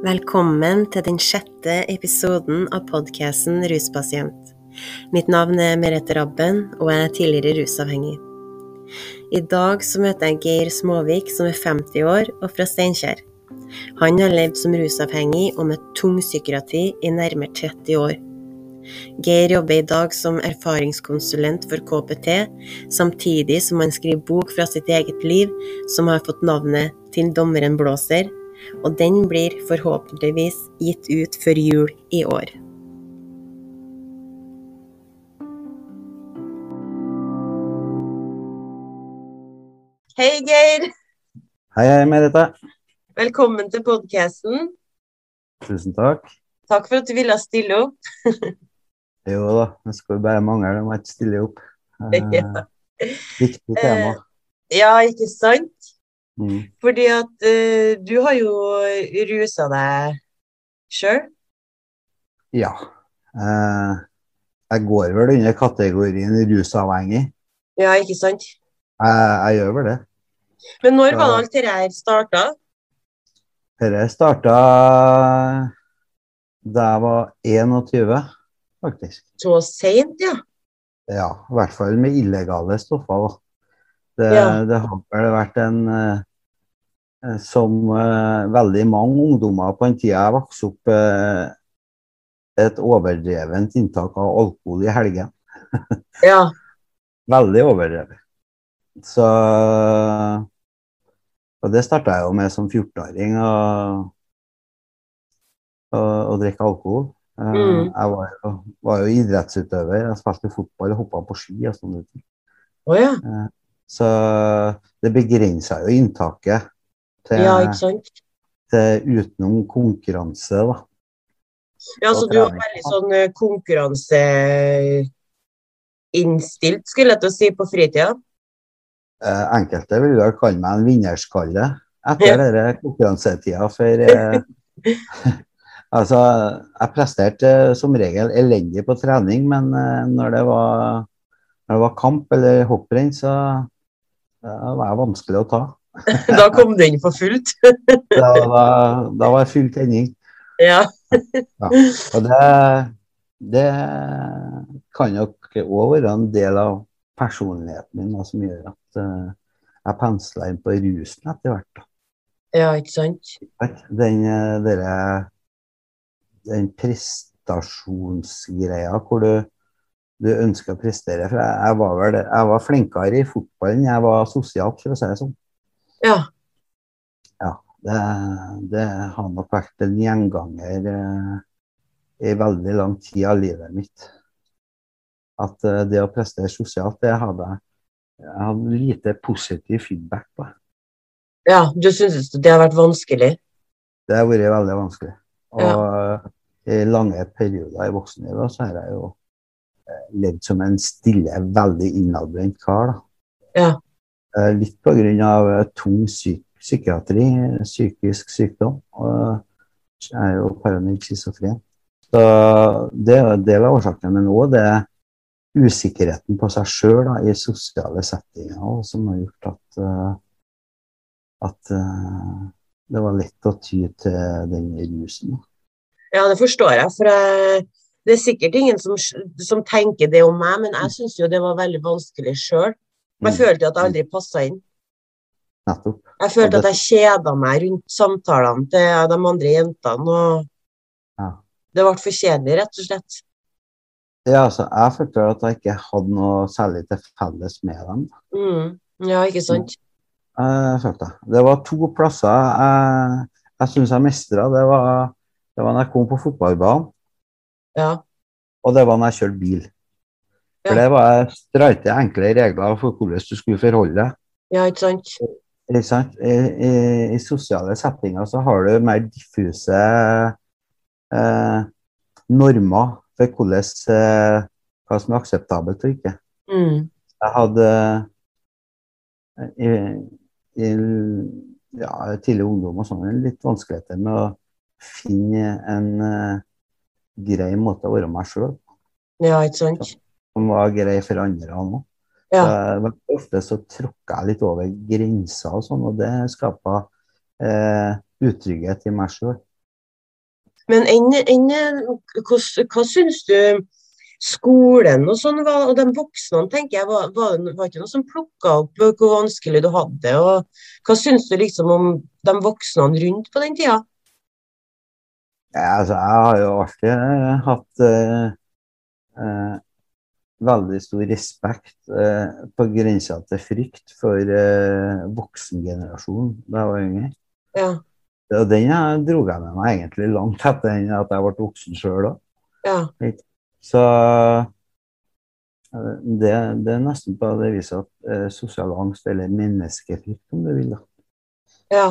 Velkommen til den sjette episoden av podkasten Ruspasient. Mitt navn er Merete Rabben, og jeg er tidligere rusavhengig. I dag så møter jeg Geir Småvik, som er 50 år og fra Steinkjer. Han har levd som rusavhengig og med tung psykiatri i nærmere 30 år. Geir jobber i dag som erfaringskonsulent for KPT, samtidig som han skriver bok fra sitt eget liv, som har fått navnet Til dommeren blåser, og den blir forhåpentligvis gitt ut før jul i år. Hei, Geir. Hei, hei, Merete. Velkommen til podkasten. Tusen takk. Takk for at du ville stille opp. jo da, det skulle bare mangle om jeg ikke stiller opp. Ja. Eh, viktig tema. Ja, ikke sant? Mm. Fordi at uh, du har jo rusa deg sjøl. Ja. Uh, jeg går vel under kategorien rusavhengig. Ja, ikke sant? Jeg, jeg gjør vel det. Men når var alt dette her starta? Dette starta da jeg var 21, faktisk. Så seint, ja. Ja, i hvert fall med illegale stoffer. da. Det, Ja. det har vel vært en eh, Som eh, veldig mange ungdommer på den tida jeg vokste opp, eh, et overdrevent inntak av alkohol i helgen. Ja. Veldig overdrevet. Så Og det starta jeg jo med som 14-åring, å drikke alkohol. Eh, Mm. Jeg var jo, var jo idrettsutøver. Jeg spilte fotball og hoppa på ski og sånne ting. Å ja. Så det begrensa jo inntaket til, Ja, ikke sant? til utenom konkurranse, da. Ja, så du var veldig sånn eh, konkurranseinnstilt, skulle jeg til å si, på fritida. Eh, enkelte vil vel kalle meg en vinnerskalle etter denne konkurransetida, for eh, Altså, jeg presterte som regel elendig på trening, men når det var, når det var kamp eller hopprenn, så det var jeg vanskelig å ta. Da kom den for fullt. Da, da, da var det full tenning. Ja. Og det, det kan nok òg være en del av personligheten min som gjør at uh, jeg pensla inn på rusen etter hvert. ja, ikke sant? Den, eh, dere, den prestasjonsgreia hvor du, du ønsker å prestere. For jeg, jeg, var vel, jeg var flinkere i fotball enn jeg var sosialt, for å si det sånn. Ja. Det, det har nok vært en gjenganger eh, i veldig lang tid av livet mitt. At eh, det å prestere sosialt, det hadde jeg hadde lite positiv feedback på. ja. Du syns det har vært vanskelig? Det har vært veldig vanskelig. Og i lange perioder i voksenlivet så har jeg jo eh, levd som en stille, veldig innadvendt kar. da. Ja. Eh, Litt av eh, tung psyk psykiatri, psykisk sykdom. Og jeg er jo paranoid schizofren. Så det er en del av årsaken. Men òg det er usikkerheten på seg sjøl i sosiale settinger og som har gjort at, eh, at eh, det var lett å ty til den rusen. Ja, det forstår jeg. For jeg, det er sikkert ingen som, som tenker det om meg, men jeg syns jo det var veldig vanskelig sjøl. Jeg Mm. følte at jeg aldri passa inn. Nettopp. Jeg følte at jeg kjeda meg rundt samtalene til de andre jentene. og Ja. Det ble for kjedelig, rett og slett. Ja, altså, jeg følte at jeg ikke hadde noe særlig til felles med dem. Mm. Ja, ikke sant? Jeg følte det. Det var to plasser jeg, jeg syns jeg mestra. Det var, det var når jeg kom på fotballbanen, Ja. og det var når jeg kjørte bil. For det var streite, enkle regler for hvordan du skulle forholde deg. ja, ikke sant? Ikke sant? I, i, I sosiale settinger så har du mer diffuse eh, normer for hvordan, eh, hva som er akseptabelt og ikke. Mm. Jeg hadde eh, i, i ja, tidlig ungdom og sånn litt vanskeligheter med å finne en eh, grei måte å være meg sjøl Ja, ikke sant? Som var grei for andre òg. Ja. Så, ofte så tråkka jeg litt over grenser og sånn, og det skapa eh, utrygghet i meg sjøl. Men enn, enn, hva, hva syns du skolen og sånn, var, og de voksne, tenker jeg, var, var, var ikke noe som plukka opp hvor vanskelig du hadde det? og Hva syns du liksom om de voksne rundt på den tida? Ja, altså, jeg har jo alltid hatt eh, eh, veldig stor respekt, eh, på grensa til frykt, for eh, voksengenerasjonen da jeg var yngre. Ja. Og den dro jeg med meg egentlig langt etter at jeg ble voksen sjøl òg. Ja. Så eh, det, det, er nesten på det viset at eh, sosial angst, eller menneskefrykt, om du vil. da. Ja.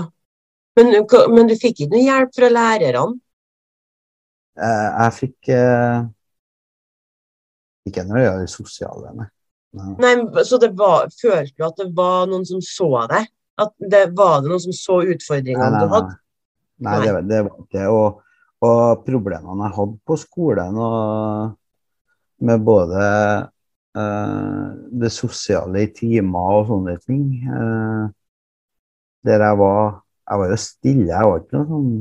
Men, men, du fikk ikke noe hjelp fra lærerne? Eh, jeg fikk eh, Ikke når det gjelder sosiale, nei. nei. Så det var, følte du at det var noen som så deg? At det Var det noen som så utfordringene du hadde? Nei, det, det var ikke det. Og, og, problemene jeg hadde på skolen, og med både uh, det sosiale i timer og sånne ting uh, Der jeg var Jeg var jo stille. Jeg var ikke noe sånn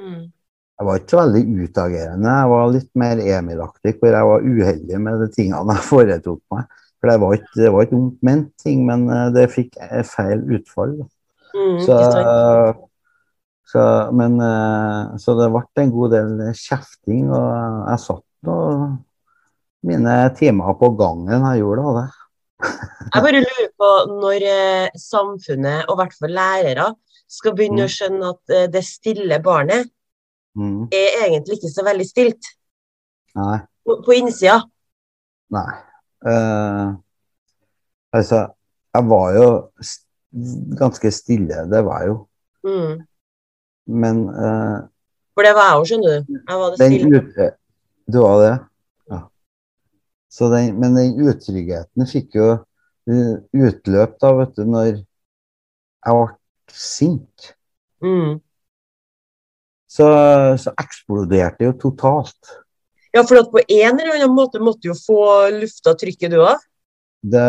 mm. Jeg var ikke så veldig utagerende. Jeg var litt mer Emil-aktig, hvor jeg var uheldig med de tingene jeg foretok meg. For det var ikke, det var ikke ondt ment ting, men eh, det fikk feil utfall. Mm, så, så, men, eh, så det ble en god del kjefting, og jeg satt og mine timer på gangen jeg gjorde det. jeg bare lurer på når eh, samfunnet, og i hvert fall lærere, skal begynne mm. å skjønne at det stille barnet mm. er egentlig ikke så veldig stilt. Nei. På, på innsida. Nei. Uh, altså, jeg var jo ganske stille, det var jeg jo. Mm. Men uh, For det var jeg òg, skjønner du. Jeg var det stille. Ut, du var det? Ja. Den, men den utryggheten fikk jo utløp da, vet du, når jeg ble sint. Mm. Så, så eksploderte det jo totalt. Ja, for på en eller annen måte måtte du jo få lufta trykket, du òg? Det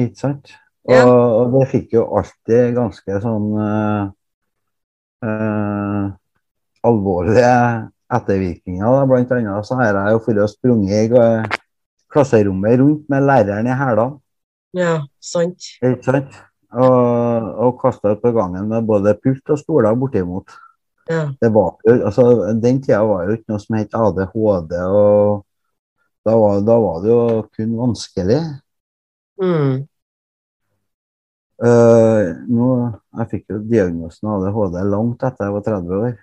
Ikke sant? Og, ja. og, det fikk jo alltid ganske sånn uh, uh, alvorlige ettervirkninger. Blant annet så har jeg jo å sprunget i klasserommet rundt med læreren i hælene. Ja, sant. Ikke sant? Og, og kasta ut på gangen med både pult og stoler bortimot. Ja. Det var jo, altså, den tida var jo ikke noe som het ADHD, og da var, da var det jo kun vanskelig. Mm. Uh, nå, jeg fikk jo diagnosen ADHD langt etter jeg var 30 år.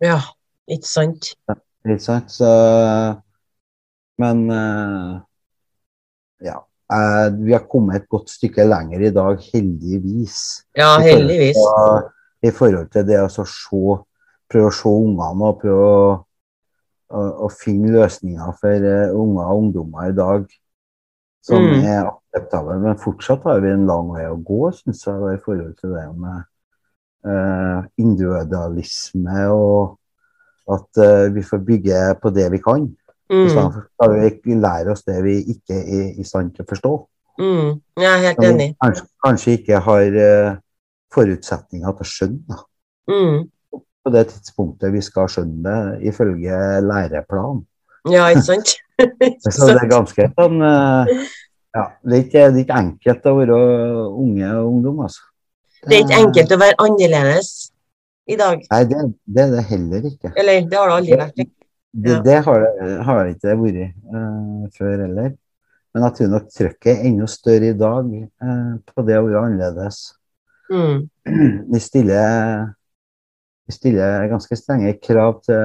Ja, ikke sant? Ja, ikke sant, så Men uh, ja. Uh, vi har kommet et godt stykke lenger i dag, heldigvis. Ja, heldigvis. I forhold til, i forhold til det å se Prøve å se ungene og prøve å, å, å finne løsninger for unger og ungdommer i dag som mm. er akseptable. Men fortsatt har vi en lang vei å gå, syns jeg, i forhold til det med uh, individualisme og at uh, vi får bygge på det vi kan. Mm. I stedet skal vi lære oss det vi ikke er i stand til å forstå. Mm. Jeg er helt enig. Kanskje, kanskje, ikke har uh, forutsetninger til å skjønne. Mm. På det tidspunktet vi skal skjønne det, ifølge læreplan. Ja, ikke sant? så det er ganske sånn Ja, det er, ikke, det er, ikke, enkelt å være unge og ungdom, altså. Det er ikke enkelt å være annerledes i dag? Nei, det, det er det heller ikke. Eller det har det aldri vært? Det, det, har det, har det ikke vært uh, før heller. Men jeg tror nok trøkket er enda større i dag uh, på det å være annerledes. Mm. Vi stiller vi stiller ganske strenge krav til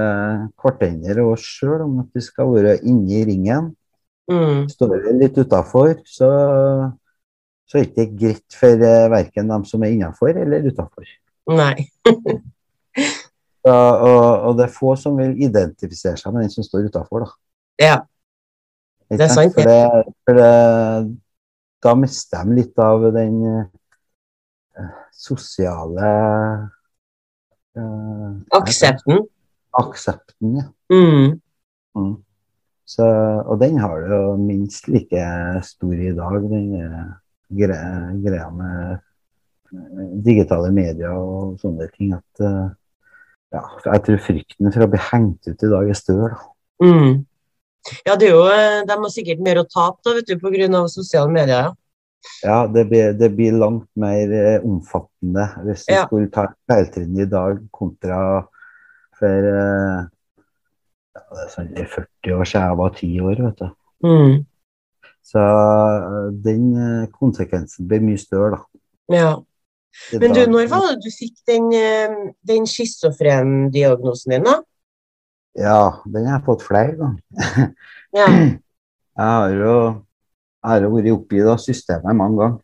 hverandre og oss sjøl om at vi skal være inne i ringen. Mm. Står vi litt utafor, så, så er det ikke greit for uh, verken dem som er innafor eller utafor. Nei. og, og, det er få som vil identifisere seg med den som står utafor, da. Ja. Det er sant, for, det, for det, da mister de litt av den uh, sosiale Uh, aksepten? Aksepten, ja. Mm. Mm. Så, og den har du jo minst like stor i dag, den gre greia med digitale medier og sånne ting. At ja, jeg tror frykten for å bli hengt ut i dag er større. Mm. Ja, det er jo, eh, de har sikkert mer å tape da, vet du, av sosiale medier. ja. Ja, det blir, det blir langt mer eh, omfattende hvis du Ja. skulle ta feiltrinn i dag kontra for eh, ja, det sånn, er 40 år siden jeg var 10 år, vet du. Mm. Så eh, den eh, konsekvensen blir mye større, da. Ja. Men du, når var det du fikk den, den schizofren-diagnosen din, da? Ja, den har jeg fått flere ganger. Ja. Jeg har jo, jeg har vært oppi det systemet mange ganger.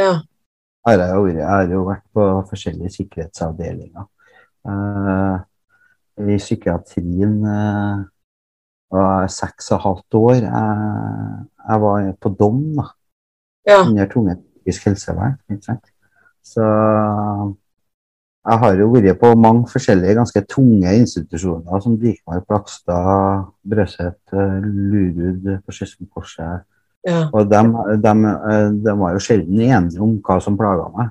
ja. Jeg, har vært, jeg har jo vært på forskjellige sikkerhetsavdelinger. Uh, I psykiatrien uh, var jeg seks og et halvt år. Jeg, jeg var på dom da, Ja. under tvungent psykisk helsevern. Så jeg har jo vært på mange forskjellige ganske tunge institusjoner, som Dikmark, Blakstad, Brøset, eh, Lurud, på Skedsmokorset. Ja. Og de, var jo sjelden enige om hva som plaga meg.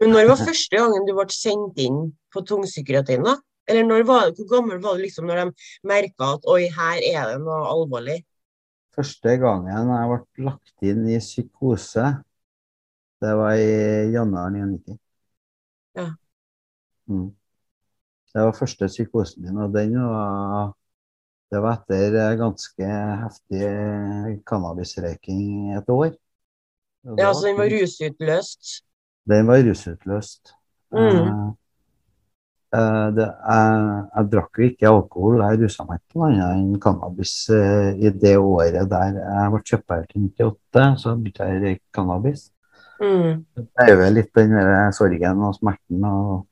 Men når var første gangen du ble sendt inn på tungpsykiatrien, da? Eller når var, hvor gammel var du liksom når de merka at oi, her er det noe alvorlig? Første gangen jeg ble lagt inn i psykose, det var i januar 1990. Ja. Mm. Det var første psykosen min, og den var Det var etter eh, ganske heftig cannabisrøyking i et år. Ja, så den var rusutløst? Den var rusutløst. Mm. Eh, eh, det, jeg, jeg drakk jo ikke alkohol, jeg rusa meg ikke noe annet enn cannabis uh, i det året der jeg ble kjøpeier til 98, så begynte jeg å røyke cannabis. Mm. Det er jo litt den sorgen og smerten og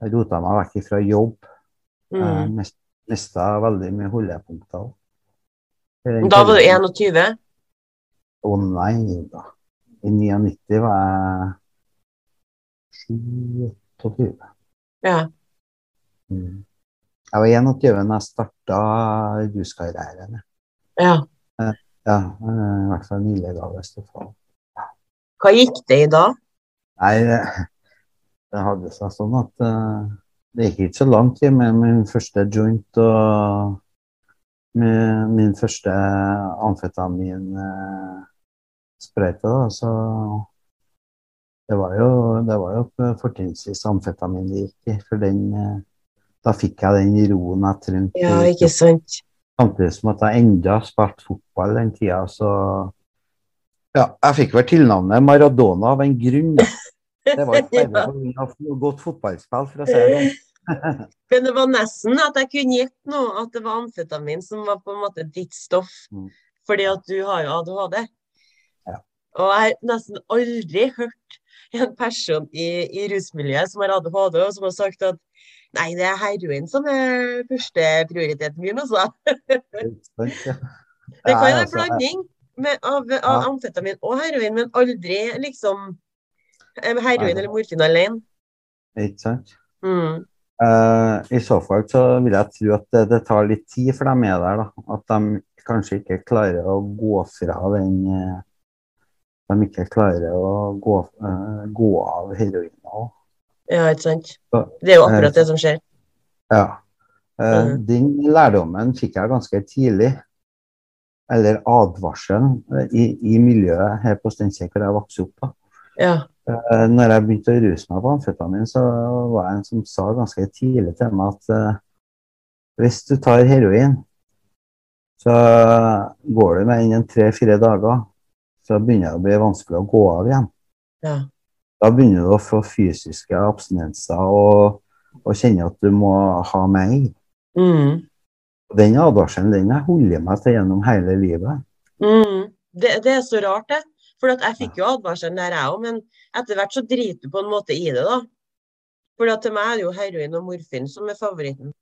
Jeg rota meg vekk fra jobb. Mm. mist- mista veldig mye holdepunkter. også. Da var du 21? Å nei da. I 99 var jeg 27. Ja. Mm. Jeg var 21 da jeg starta ruskarrieren. ja. Ja, eh, i hvert fall en illegal Østfold. Hva gikk det i da? Nei, det, det hadde seg sånn at eh, det gikk ikke så langt med min første joint og med min første amfetaminsprøyte. så det var jo, det var jo fortrinnsvis amfetamin det gikk i. For den, eh, da fikk jeg den roen jeg trengte. Ja, ikke sant? Samtidig som at jeg enda spilte fotball den tida, så Ja, jeg fikk vel tilnavnet Maradona av en grunn. Det var et Ja. godt fotballspill, for å si det sånn. Men det var nesten at jeg kunne gjette noe, at det var amfetamin som var på en måte ditt stoff. Mm. Fordi at du har jo ADHD. Ja. Og jeg har nesten aldri hørt en person i, i rusmiljøet som har ADHD, og som har sagt at nei, det er heroin som er førsteprioriteten min, altså. Det kan være en altså, blanding med, av, av amfetamin og heroin, men aldri liksom heroin eller morfin alene. Ikke sant. Mm. Uh, I så fall så vil jeg tro at det, det tar litt tid for dem er der, da. At de kanskje ikke klarer å gå fra den eh, De ikke klarer å gå, uh, gå av heroinen òg. Ja, ikke sant. Det er jo akkurat det som skjer. Ja. Uh, mm. Den lærdommen fikk jeg ganske tidlig. Eller advarselen i, i miljøet her på Steinkjer hvor jeg vokste opp. da. Ja. Eh, Når jeg begynte å ruse meg på amfetamin, så var det en som sa ganske tidlig til meg at uh, hvis du tar heroin, så går du med innen tre-fire dager, så begynner det å bli vanskelig å gå av igjen. ja. Da begynner du å få fysiske abstinenser og, og kjenne at du må ha mer. Mm. Den advarselen den jeg holder meg til gjennom hele livet. Mm. Det, det er så rart, det. For jeg fikk jo advarselen der, jeg òg, men etter hvert så driter du på en måte i det, da. For til meg er det jo heroin og morfin som er favoritten.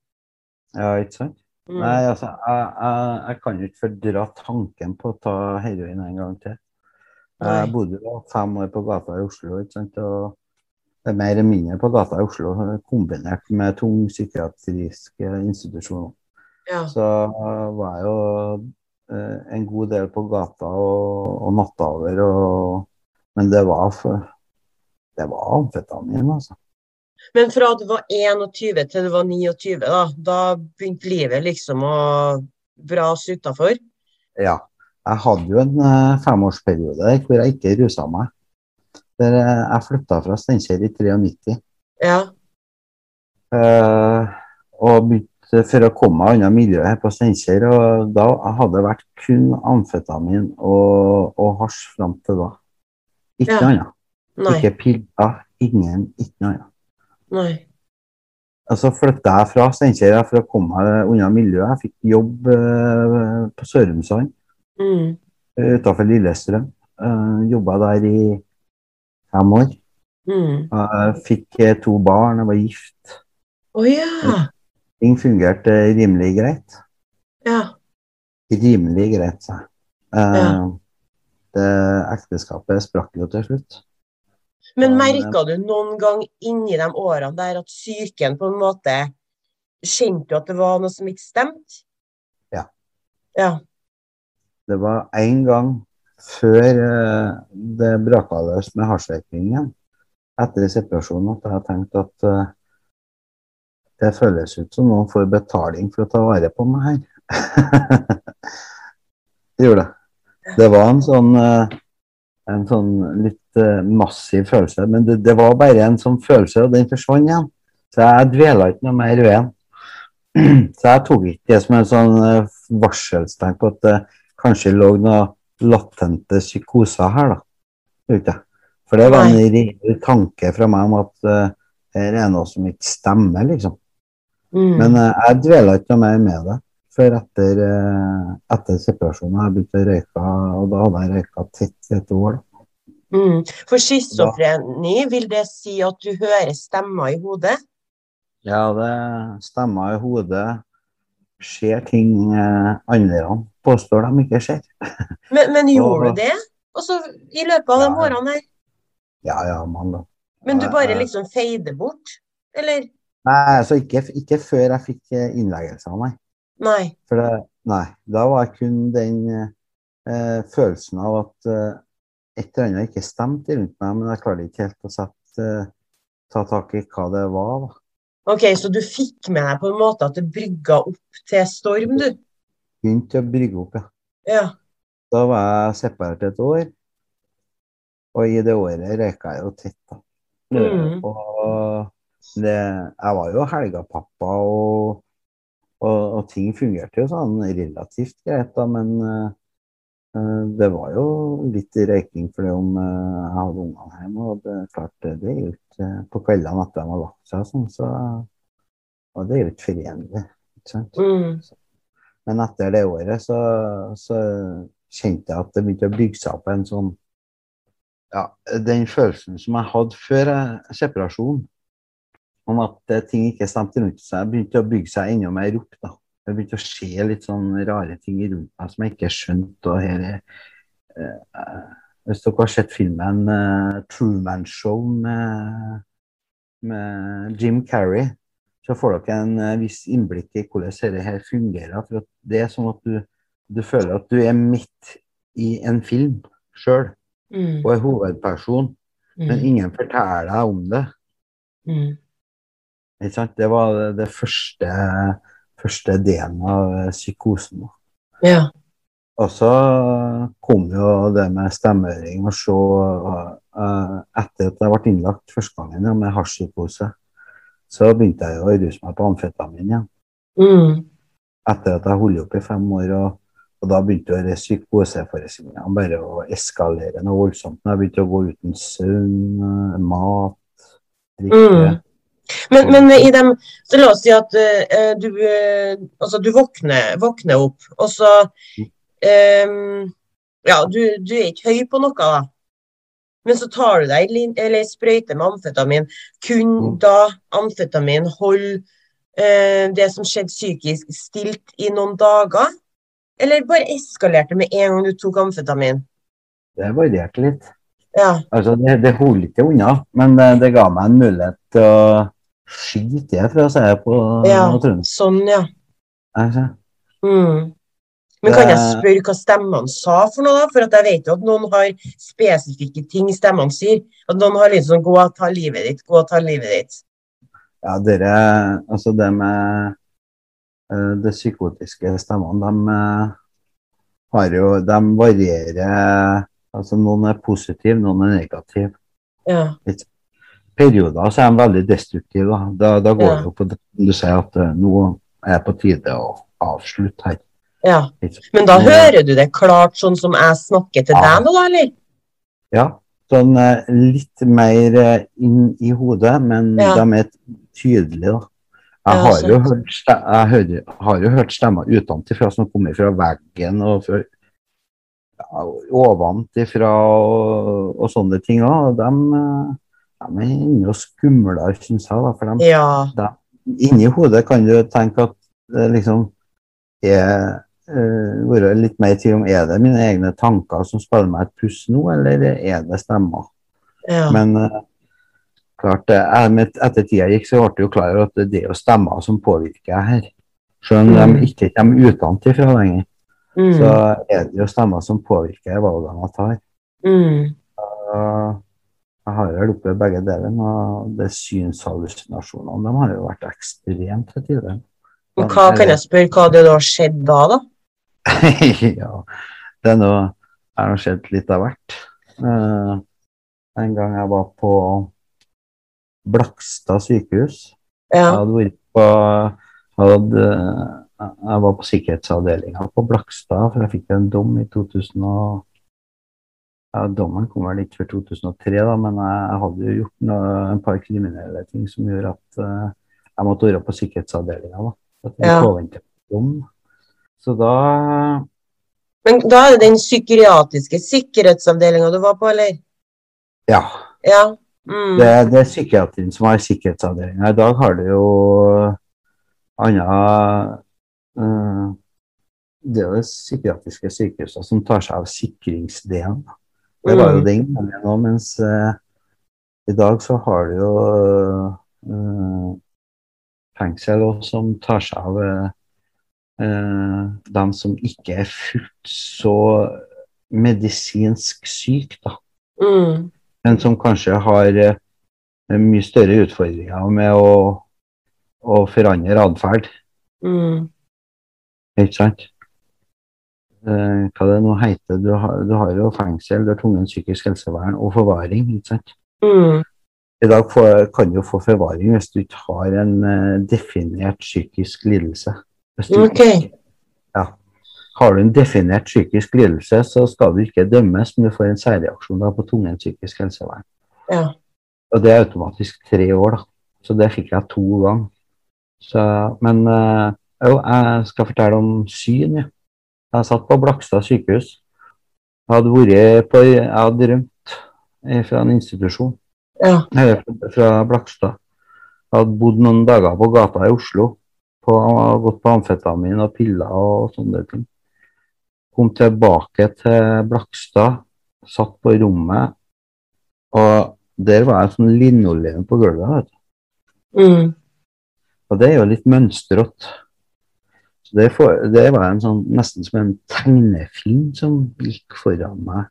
Ja, ikke sant? Mm. Nei, altså, jeg, jeg, jeg kan jo ikke fordra tanken på å ta heroin en gang til. Jeg bodde jo fem år på gata i Oslo, ikke sant? og det er mer eller mindre på gata i Oslo, kombinert med tung psykiatriske institusjoner. Ja. Så eh, var jeg jo eh, en god del på gata og, og nattaver, og, men det var, for, det var amfetamin, altså. Men fra du var 21 til du var 29, da, da begynte livet liksom å brase utafor? Ja. Jeg hadde jo en uh, femårsperiode der hvor jeg ikke rusa meg. Der uh, jeg flytta fra Steinkjer i 93. Ja. Uh, og begynte for å komme meg unna miljøet her på Steinkjer. Og da hadde det vært kun amfetamin og, og hasj fram til da. Ikke Ja. noe annet. Nei. Ikke piller, ingen, ikke noe annet. Nei. Og så flytta jeg fra Steinkjer for å komme meg unna miljøet. Jeg fikk jobb eh, på Sørumsand Mm. utafor Lillestrøm. Uh, Jobba der i fem år. Mm. Jeg fikk eh, to barn, jeg var gift. Å ja. Ting fungerte rimelig greit. Ja. Rimelig greit, sa jeg. Uh, Ja. det ekteskapet sprakk jo til slutt. Men merka du noen gang inni de årene der at psyken på en måte Kjente du at det var noe som ikke stemte? Ja. Ja. Det var én gang før eh, det braka løs med hasjrøykingen, etter separasjonen, at jeg tenkte at eh, det føles ut som noen får betaling for å ta vare på meg her. det gjorde det. Det var en sånn, eh, en sånn litt eh, massiv følelse, men det, det var bare en sånn følelse, og den forsvant igjen. Så jeg dvela ikke noe mer ved den. Så jeg tok ikke det som en sånn eh, varselstegn på at det kanskje lå noen latente psykoser her, da. For det var en reell tanke fra meg om at eh, her er noe som ikke stemmer, liksom. Mm. Men eh, jeg dvela ikke mer med det før etter, eh, etter separasjonen. Jeg begynte å røyke, og da hadde jeg røyka tett i et år. Mm. For schizofreni, vil det si at du hører stemmer i hodet? Ja, det stemmer i hodet. Skjer ting eh, andre påstår de ikke skjer. Men, men gjorde du det? Også I løpet av de Ja. årene her? Ja, ja, man da. Men du bare liksom feider bort? Eller? Nei, altså ikke, ikke før jeg fikk innleggelse av meg. Nei. For det, nei, da var jeg kun den eh, følelsen av at eh, et eller annet ikke stemte rundt meg, men jeg klarte ikke helt å sette, eh, ta tak i hva det var. Da. Ok, så du fikk med deg på en måte at det brygga opp til storm, du? Begynte å brygge opp, ja. Ja. Da var jeg separert et år, og i det året røyka jeg jo tett. da. Mm. Og det, jeg var jo helgapappa, og, og, og ting fungerte jo sånn relativt greit, da, men eh, det var jo litt røyking fordi om uh, jeg hadde ungene hjemme, og det klart det er jo ikke på kveldene etter de har lagt seg sånn, så og det er jo ikke forenlig. Ikke sant? Mm. Men etter det året så, så kjente jeg at det begynte å bygge seg opp en sånn Ja, den følelsen som jeg hadde før eh, om at eh, ting ikke stemte rundt seg, begynte å bygge seg enda mer opp. da. Det begynte å skje litt sånn rare ting rundt meg som jeg ikke skjønte. og her er, eh, Hvis dere har sett filmen eh, 'Truman Show' med, med Jim Carrey, så får dere en eh, viss innblikk i hvordan dette her fungerer. For at det er sånn at du, du føler at du er midt i en film sjøl, Mm. og er hovedperson, men Mm. ingen forteller deg om det. Mm. Det var det, første, første delen av eh, psykosen. Ja. Og så kom jo det med stemmehøring og se eh, Etter at jeg ble innlagt første gangen ja, med hasjpsykose, så begynte jeg å ruse meg på amfetamin igjen. Mm. Etter at jeg holdt opp i fem år. Og, og da begynte psykoseforestillingene bare å eskalere noe voldsomt. Jeg begynte å gå uten søvn, eh, mat, drikke Mm. Men, men i dem, så la oss si at uh, du, uh, altså du våkner, våkner opp, og så um, Ja, du, du er ikke høy på noe, da. Men så tar du deg ei sprøyte med amfetamin. Kun Mm. da amfetamin holder uh, det som skjedde psykisk, stilt i noen dager? Eller bare eskalerte med en gang du tok amfetamin? Det varierte litt. Ja. Altså, det, det holdt ikke unna, men det, det ga meg en mulighet til å skyte jeg fra, sier jeg på Ja. noe trøndersk. Sånn, ja. Mm. Men kan jeg spørre hva stemmene sa for noe, da? For at jeg vet jo at noen har spesifikke ting stemmene sier. At noen har liksom 'gå og ta livet ditt', 'gå og ta livet ditt'. Ja, dere Altså, det med uh, det psykotiske stemmene, de uh, har jo De varierer Altså, noen er positive, noen er negative. Ja. Perioder så er de veldig destruktive. Da, da, går Ja. det på det du sier at uh, nå er det på tide å avslutte her. ja. Men da hører du det klart sånn som jeg snakker til Ja. deg nå, eller? Ja, sånn eh, litt mer eh, inn i hodet, men Ja. de er tydelige, da. Jeg har, jo hørt, jeg hører, har jo hørt stemmer utenfra som kommer fra veggen og fra ja, ovenfra og, og sånne ting òg. De, eh, de er enda skumlere, syns jeg. Da, for de Ja. inni hodet kan du tenke at det liksom er eh, være litt mer i tvil om er det mine egne tanker som spiller meg et puss nå, eller er det stemmer. ja. Men eh, klart det, jeg- etter tida gikk, så ble jo klar over at det er jo stemmer som påvirker jeg her. Selv om Mm. de ikke kommer utenfra lenger, Mm. så er det jo stemmer som påvirker valgene jeg tar. Mm. Og jeg har vel opplevd begge deler, og det synshallusinasjonene de har jo vært ekstremt til tider. Men hva kan jeg spørre hva det da skjedd da, da? ja, det er noe Jeg har sett litt av hvert. Eh, en gang jeg var på Blakstad sykehus. Jeg hadde vært på hadde, Jeg var på sikkerhetsavdelinga på Blakstad, for jeg fikk en dom i 2000 og ja, Dommen kom vel ikke før 2003, da, men jeg, jeg hadde jo gjort noe, en par kriminelle ting som gjorde at uh, jeg måtte være på sikkerhetsavdelinga. Ja. Så da Men da er det den psykiatriske sikkerhetsavdelinga du var på, eller? Ja. Ja. Mm. Det, det er psykiatrien som har sikkerhetsavdelinga. I dag har du jo andre uh, Det er jo psykiatriske sykehuset som tar seg av sikringsdelen. Det var jo det gangen òg, mens uh, i dag så har du jo uh, fengsel som tar seg av eh, dem som ikke er fullt så medisinsk syk, da Mm. men som kanskje har uh, mye større utfordringer med å, å forandre atferd. Mm. Ikke sant? Eh, hva det nå heter. Du har, du har jo fengsel, du har tvungent psykisk helsevern og forvaring. ikke sant? Mm. I dag får, kan du få forvaring hvis du ikke har en uh, definert psykisk lidelse. Hvis du Ok. ja. Har du en definert psykisk lidelse, så skal du ikke dømmes, men du får en særreaksjon da på tvungent psykisk helsevern. Ja. Og det er automatisk tre år, da. Så det fikk jeg to ganger. Så, men jo, jeg skal fortelle om syn, ja. Jeg satt på Blakstad sykehus. Jeg hadde vært på Jeg hadde rømt fra en institusjon. Ja. Eller fra- Blakstad. Jeg hadde bodd noen dager på gata i Oslo. På, gått på amfetamin og piller og sånne ting. Kom tilbake til Blakstad, satt på rommet, og der var jeg sånn linoleum på gulvet. vet du. Mm. Og det er jo litt mønstrete. Det, for, det var en sånn, nesten som en tegnefilm som gikk foran meg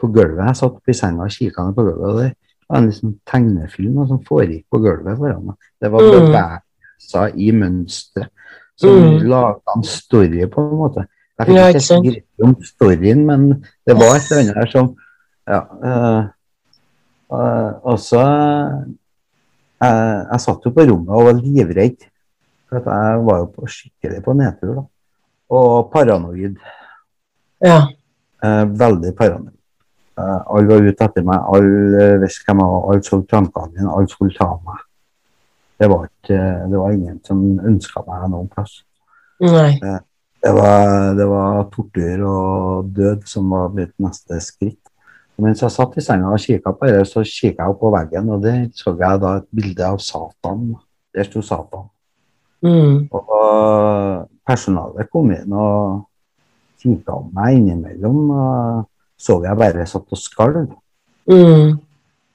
på gulvet. Jeg satt i senga og kikka ned på gulvet, og det var en liksom tegnefilm som foregikk på gulvet foran meg. Det var Mm. bevegelser i mønsteret som Mm. laga en story, på en måte. Jeg fikk ikke grep om storyen, men det var et eller annet der som Ja. øh, øh, og så jeg, jeg satt jo på rommet og var livredd. For jeg var jo på, skikkelig på nedtur. da. Og paranoid. Ja. Eh, veldig paranoid. Eh, alle var ute etter meg. Alle eh, visste hvem jeg var. Alle så tankene mine. Alle skulle ta meg. Det var, ikke, det var ingen som ønska meg noen plass. Nei. Det var, det var tortur og død som var mitt neste skritt. Mens jeg satt i senga og kikka på det, så kikka jeg opp på veggen, og der så jeg da et bilde av Satan. Der sto Satan. Mm. Og personalet kom inn og kikka om meg innimellom. Og så jeg bare satt og skalv. Mm.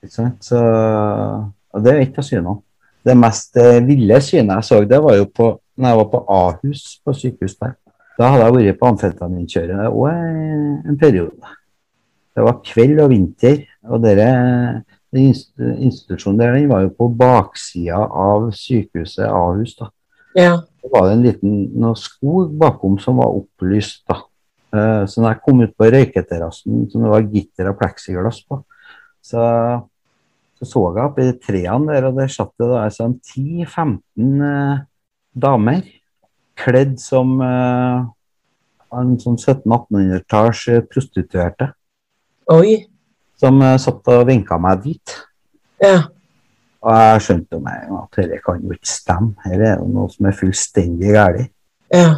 Ikke sant? Så, og det er ikke å si noe. Det mest eh, ville synet jeg så, det var jo på når jeg var på Ahus, på sykehus der. Da hadde jeg vært på amfetaminkjøret òg en periode. Det var kveld og vinter, og dere den institusjonen der, den var jo på baksida av sykehuset Ahus. da. Ja. Så var det en liten skog bakom som var opplyst. da. Eh, Så når jeg kom ut på røyketerrassen som det var gitter og pleksiglass på, så så, så jeg oppi trærne der, og der satt det da altså 10-15 eh, damer kledd som eh, en sånn 1700-1800-talls eh, prostituerte, Oi. som eh, satt og vinka meg dit. Ja. Og jeg skjønte med at dette kan jo ikke stemme. Her er det noe som er fullstendig galt. Ja.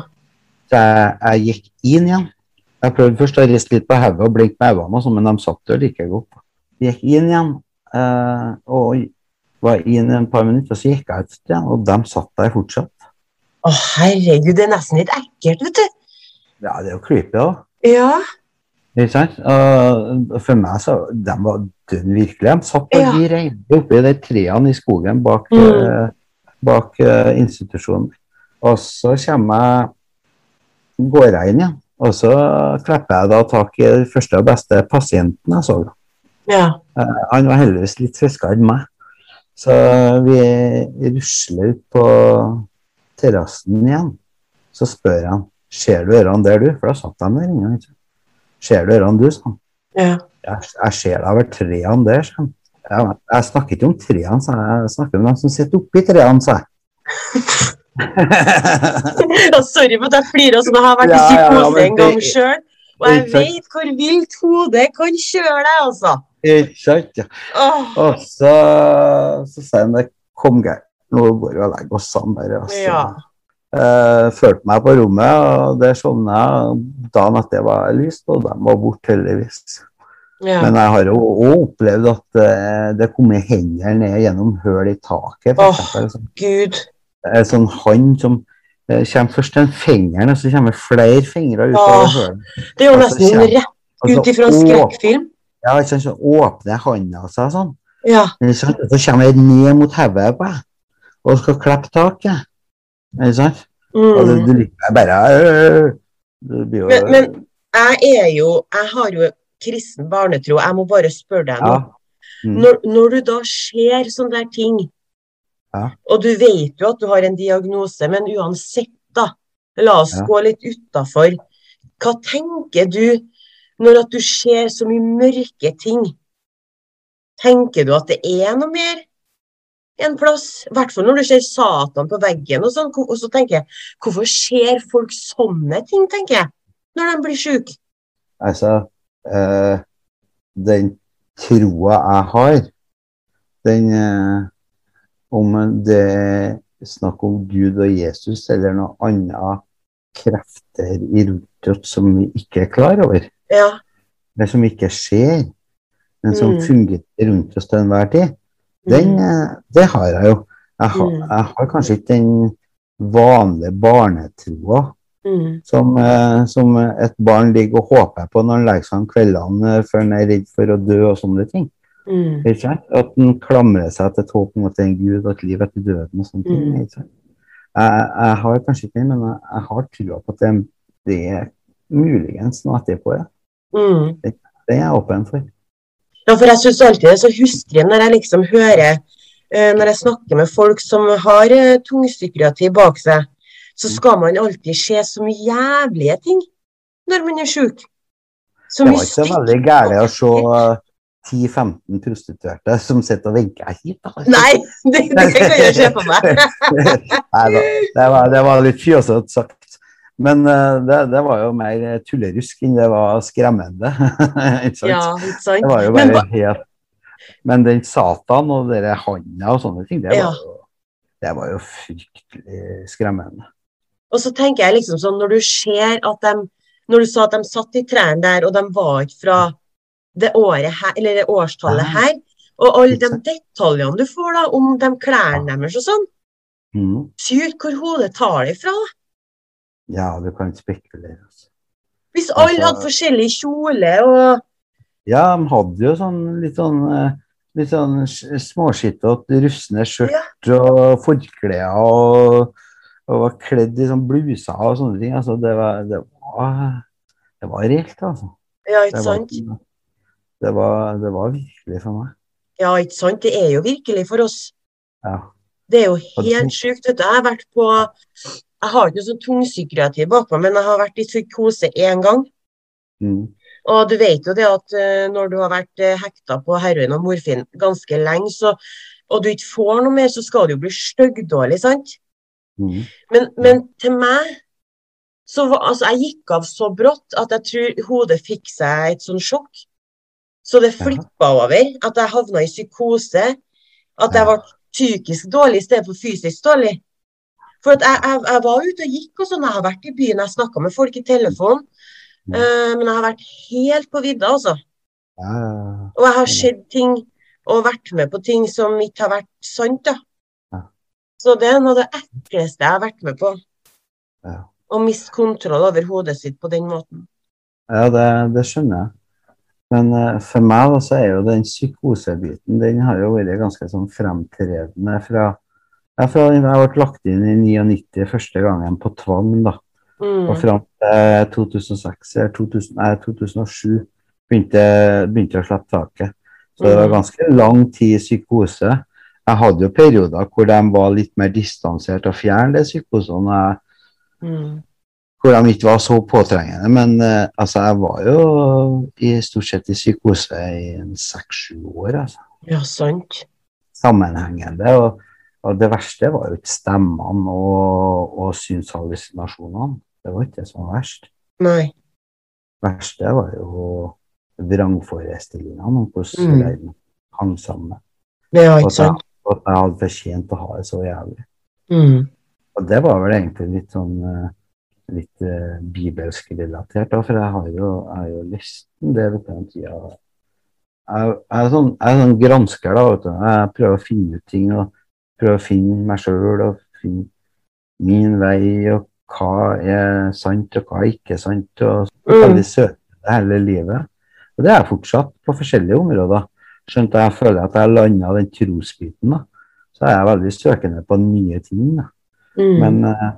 Så jeg, jeg gikk inn igjen. Jeg prøvde først å riste litt på hodet og blinke med øynene, sånn, men de satt der like godt. Jeg gikk inn igjen eh, og var inn et par minutter, og så gikk jeg ut igjen, og de satt der fortsatt. Å, herregud, det er nesten litt ekkelt, vet du. Ja, det er jo creepy, da. Ja. Ikke sant? Og for meg så De var dønn virkelig. De satt og Ja. de reide oppi de trærne i skogen bak, Mm. eh, bak eh, institusjonen. Og så kommer jeg går jeg inn igjen. Og så klipper jeg da tak i den første og beste pasienten jeg så. Ja. Eh, Han var heldigvis litt friskere enn meg. Så vi rusler ut på terrassen igjen. Så spør han ser du ørene der, du? For da satt de der inne. Ser du ørene, du? sa han. Ja. Jeg, jeg ser da over trærne der, sa han. Jeg, jeg snakker ikke om trærne, sa jeg. Snakker om dem som sitter oppi trærne, sa jeg. Ja, Sorry for at jeg flirer sånn. Jeg har vært i psykose en gang det- sjøl. Og jeg vet hvor vilt hodet kan kjøre deg, altså. Ikke sant? Ja. Og så, så sa han det kom gærent. Nå går vi og legger oss sammen. Der, altså. Ja. Eh, førte meg på rommet, og der sovna jeg. Dagen etter var jeg lyst, og de var borte, heldigvis. Ja. Men jeg har også opplevd at eh, det kommer hender ned gjennom hull i taket. Åh. eksempel, sånn. Gud. Sånn hånd som eh, kommer først en finger, og så kommer flere fingre ut av hullet. Det er jo Og så nesten kjem- rett ut ifra en skrekkfilm. Ja, ikke sant, så åpner hånda seg sånn. Ja. Så kommer jeg ned mot hodet på deg og skal klippe taket. Ikke sant? Og du, Mm. du bare øh, Du blir jo Men, men jeg er jo Jeg har jo kristen barnetro. Jeg må bare spørre deg nå. ja. Mm. Når, når du da ser sånne der ting, Ja. og du vet jo at du har en diagnose, men uansett, da, la oss Ja. gå litt utafor. Hva tenker du når at du ser så mye mørke ting? Tenker du at det er noe mer en plass? I hvert fall når du ser Satan på veggen og sånn. Og så tenker jeg, hvorfor ser folk sånne ting, tenker jeg, når de blir syke? Altså, eh, den troa jeg har, den eh, Om det er snakk om Gud og Jesus eller noen andre krefter i rundt oss som vi ikke er klar over, Ja. eller som ikke skjer, men som Mm. fungerer rundt oss til enhver tid, den, Mm. eh, det har jeg jo. Jeg har, Mm. jeg har kanskje ikke den vanlige barnetroa Mm. som, eh, som et barn ligger og håper på når han legger seg om kveldene eh, før han er redd for å dø og sånne ting. Mm. At han klamrer seg til et håp om at det er en gud og et liv etter døden og sånne ting. Mm. Jeg, jeg har kanskje ikke det, men jeg, jeg har trua på at det, det er muligens noe etterpå. Ja. Mm. Det det, er jeg åpen for. Ja, for jeg syns alltid det er så hustrig når jeg liksom hører eh, Når jeg snakker med folk som har tungpsykiatri bak seg, så skal man alltid se så mye jævlige ting når man er sjuk. Det var ikke så veldig gærent å se eh, 10-15 prostituerte som sitter og vinker hit. da. Nei, det, det kan jeg se på meg. Nei da, det var, det var litt fjøsete sagt. Men eh, det, det var jo mer tullerusk enn det var skremmende. ikke sant? Ja, ikke sant? Det var jo bare men, helt Men den Satan og dere handa og sånne ting, det Ja. var jo, det var jo fryktelig skremmende. Og så tenker jeg liksom sånn, når du ser at de Når du sa at de satt i trærne der, og de var ikke fra det året her, eller det årstallet her, og alle de detaljene du får da om de klærne deres og sånn, Mm. sykt hvor hodet tar det fra. Ja, du kan ikke spekulere. Altså. Hvis alle Altså- hadde forskjellig kjole og Ja, de hadde jo sånn litt sånn eh, Litt sånn småskittete rustne skjørt og forklær og, og var kledd i sånn bluser og sånne ting. Altså, det var, det var, det var reelt, altså. Ja, ikke sant? det var, det var virkelig for meg. Ja, ikke sant. Det er jo virkelig for oss. Ja. Det er jo helt sjukt. vet du. Jeg har vært på Jeg har ikke noe sånn tungpsykiatri bak meg, men jeg har vært i psykose én gang. Mm. Og du vet jo det at eh, når du har vært uh, hekta på heroin og morfin ganske lenge, så, og du ikke får noe mer, så skal du jo bli styggdårlig, sant? Mm. Men, men til meg så var, altså, Jeg gikk av så brått at jeg tror hodet fikk seg et sånn sjokk. Så det flippa over. At jeg havna i psykose. At jeg var psykisk dårlig i stedet for fysisk dårlig. For at jeg, jeg, jeg var ute og gikk og sånn. Jeg har vært i byen, jeg snakka med folk i telefon. Mm. eh, men jeg har vært helt på vidda, altså. Ja, ja, ja. Og jeg har Mm. sett ting og vært med på ting som ikke har vært sant, da. Så det er noe av det ekleste jeg har vært med på. Ja. Å miste kontroll over hodet sitt på den måten. Ja, det, det skjønner jeg. Men uh, for meg da, så er jo den psykosebiten den har jo vært ganske sånn fremtredende fra ja, fra Jeg ble lagt inn i 99 første gangen på tvang, da. Mm. Og fram til 2006 eller 2000, nei, 2007 begynte, begynte jeg å slippe taket. Så det var Mm. ganske lang tid i psykose. Jeg hadde jo perioder hvor de var litt mer distansert og fjerne, de psykosene. Mm. hvor de ikke var så påtrengende. Men uh, altså, jeg var jo i stort sett i psykose i seks-sju år, altså. Ja, sant. Sammenhengende. Og, og det verste var jo ikke stemmene og, og synshallusinasjonene. Det var ikke det som var verst. Nei. Det verste var jo vrangforestillingene om hvordan Mm. verden hang sammen. Ja, var ikke sant. Og at jeg hadde fortjent å ha det så jævlig. Mm. Og det var vel egentlig litt sånn eh, litt uh, bibelsk relatert, da, for jeg har jo, jeg jo lest en del på den tida. Jeg, jeg, er sånn, jeg er sånn gransker, da. Vet du. Jeg prøver å finne ut ting og prøver å finne meg sjøl og finne min vei og hva er sant og hva er ikke sant. og Mm. Veldig søte hele livet. Og det er jeg fortsatt på forskjellige områder. Skjønt jeg føler at jeg landa den trosbiten, da. Så er jeg veldig søkende på nye ting. Mm. Men uh,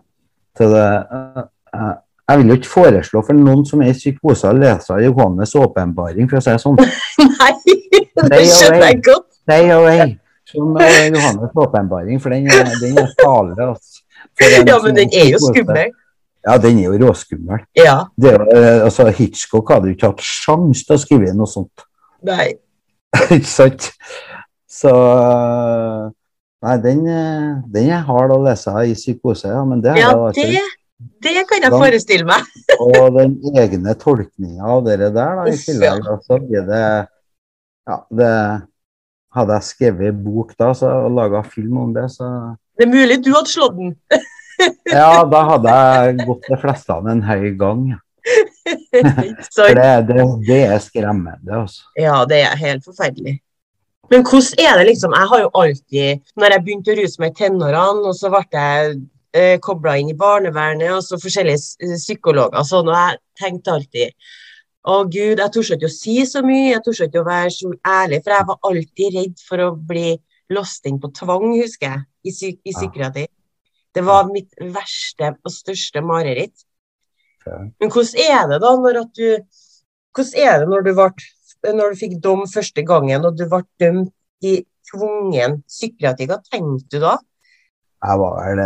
til det uh, uh, Jeg vil jo ikke foreslå for noen som er i psykose å lese Johannes' åpenbaring, for å si det sånn. Nei, det skjønner jeg godt. Stay away! Som eh, Johannes' åpenbaring, for den, den er farlig. Altså. Ja, men den er jo skummel. Ja, den er jo råskummel. Ja. Det, eh, altså, Hitchcock hadde jo ikke hatt sjanse til å skrive noe sånt. Nei. ikke sant? Så eh, Nei, den, eh, den er hard å lese i psykose, ja, men det har Ja, jeg altså det, det kan jeg forestille meg. Og den egne tolkninga av det der, da, i tillegg, så blir det Ja, det Hadde jeg skrevet bok da så, og laga film om det, så Det er mulig du hadde slått den. Ja, da hadde jeg gått de fleste av en høy gang. For det, det, det er skremmende, altså. ja, det er helt forferdelig. Men hvordan er det liksom Jeg har jo alltid Når jeg begynte å ruse meg i tenårene, og så ble jeg eh, kobla inn i barnevernet og så forskjellige eh, psykologer og sånn, og jeg tenkte alltid Å gud, jeg torde ikke å si så mye, jeg torde ikke å være så ærlig, for jeg var alltid redd for å bli låst inn på tvang, husker jeg, i, psy i psykiatri. Det var mitt verste og største mareritt. Ja. Men hvordan er det da når at du Hvordan er det når du, ble, når du fikk dom første gangen, og du ble dømt i tvungen psykiatri? Hva tenkte du da? Jeg var vel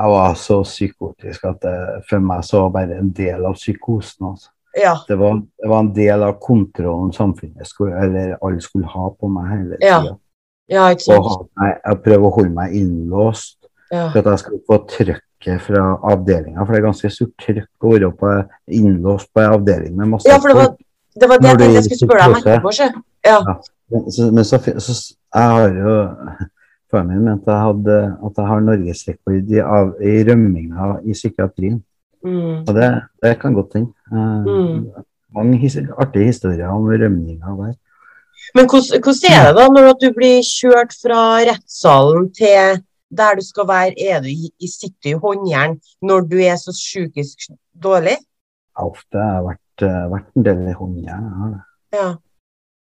Jeg var så psykotisk at det for meg så var bare en del av psykosen. altså. Ja. Det var, det var en del av kontrollen samfunnet skulle, eller alle skulle ha på meg hele Ja. tida. Ja, ikke Og jeg prøver å holde meg innlåst Ja. for at jeg skal få trykket fra avdelinga. For det er ganske stort trykk å være på, innlåst på en avdeling med masse ja, for det var det, var det Når jeg tenkte jeg skulle spørre deg om etterpå. sjø. Ja. Men så, men så, så jeg har jo Faren min mente jeg hadde, at jeg har norgesrekord i, av- i rømminga i psykiatrien. Mm. Og det, det kan godt hende. Uh, Mm. Mange his artige historier om rømninga der. Men hvordan, hvordan er det da når du blir kjørt fra rettssalen til der du skal være? Er du i, sitter i håndjern når du er så psykisk dårlig? Ofte har ofte vært, eh, vært en del i håndjern. jeg. Ja.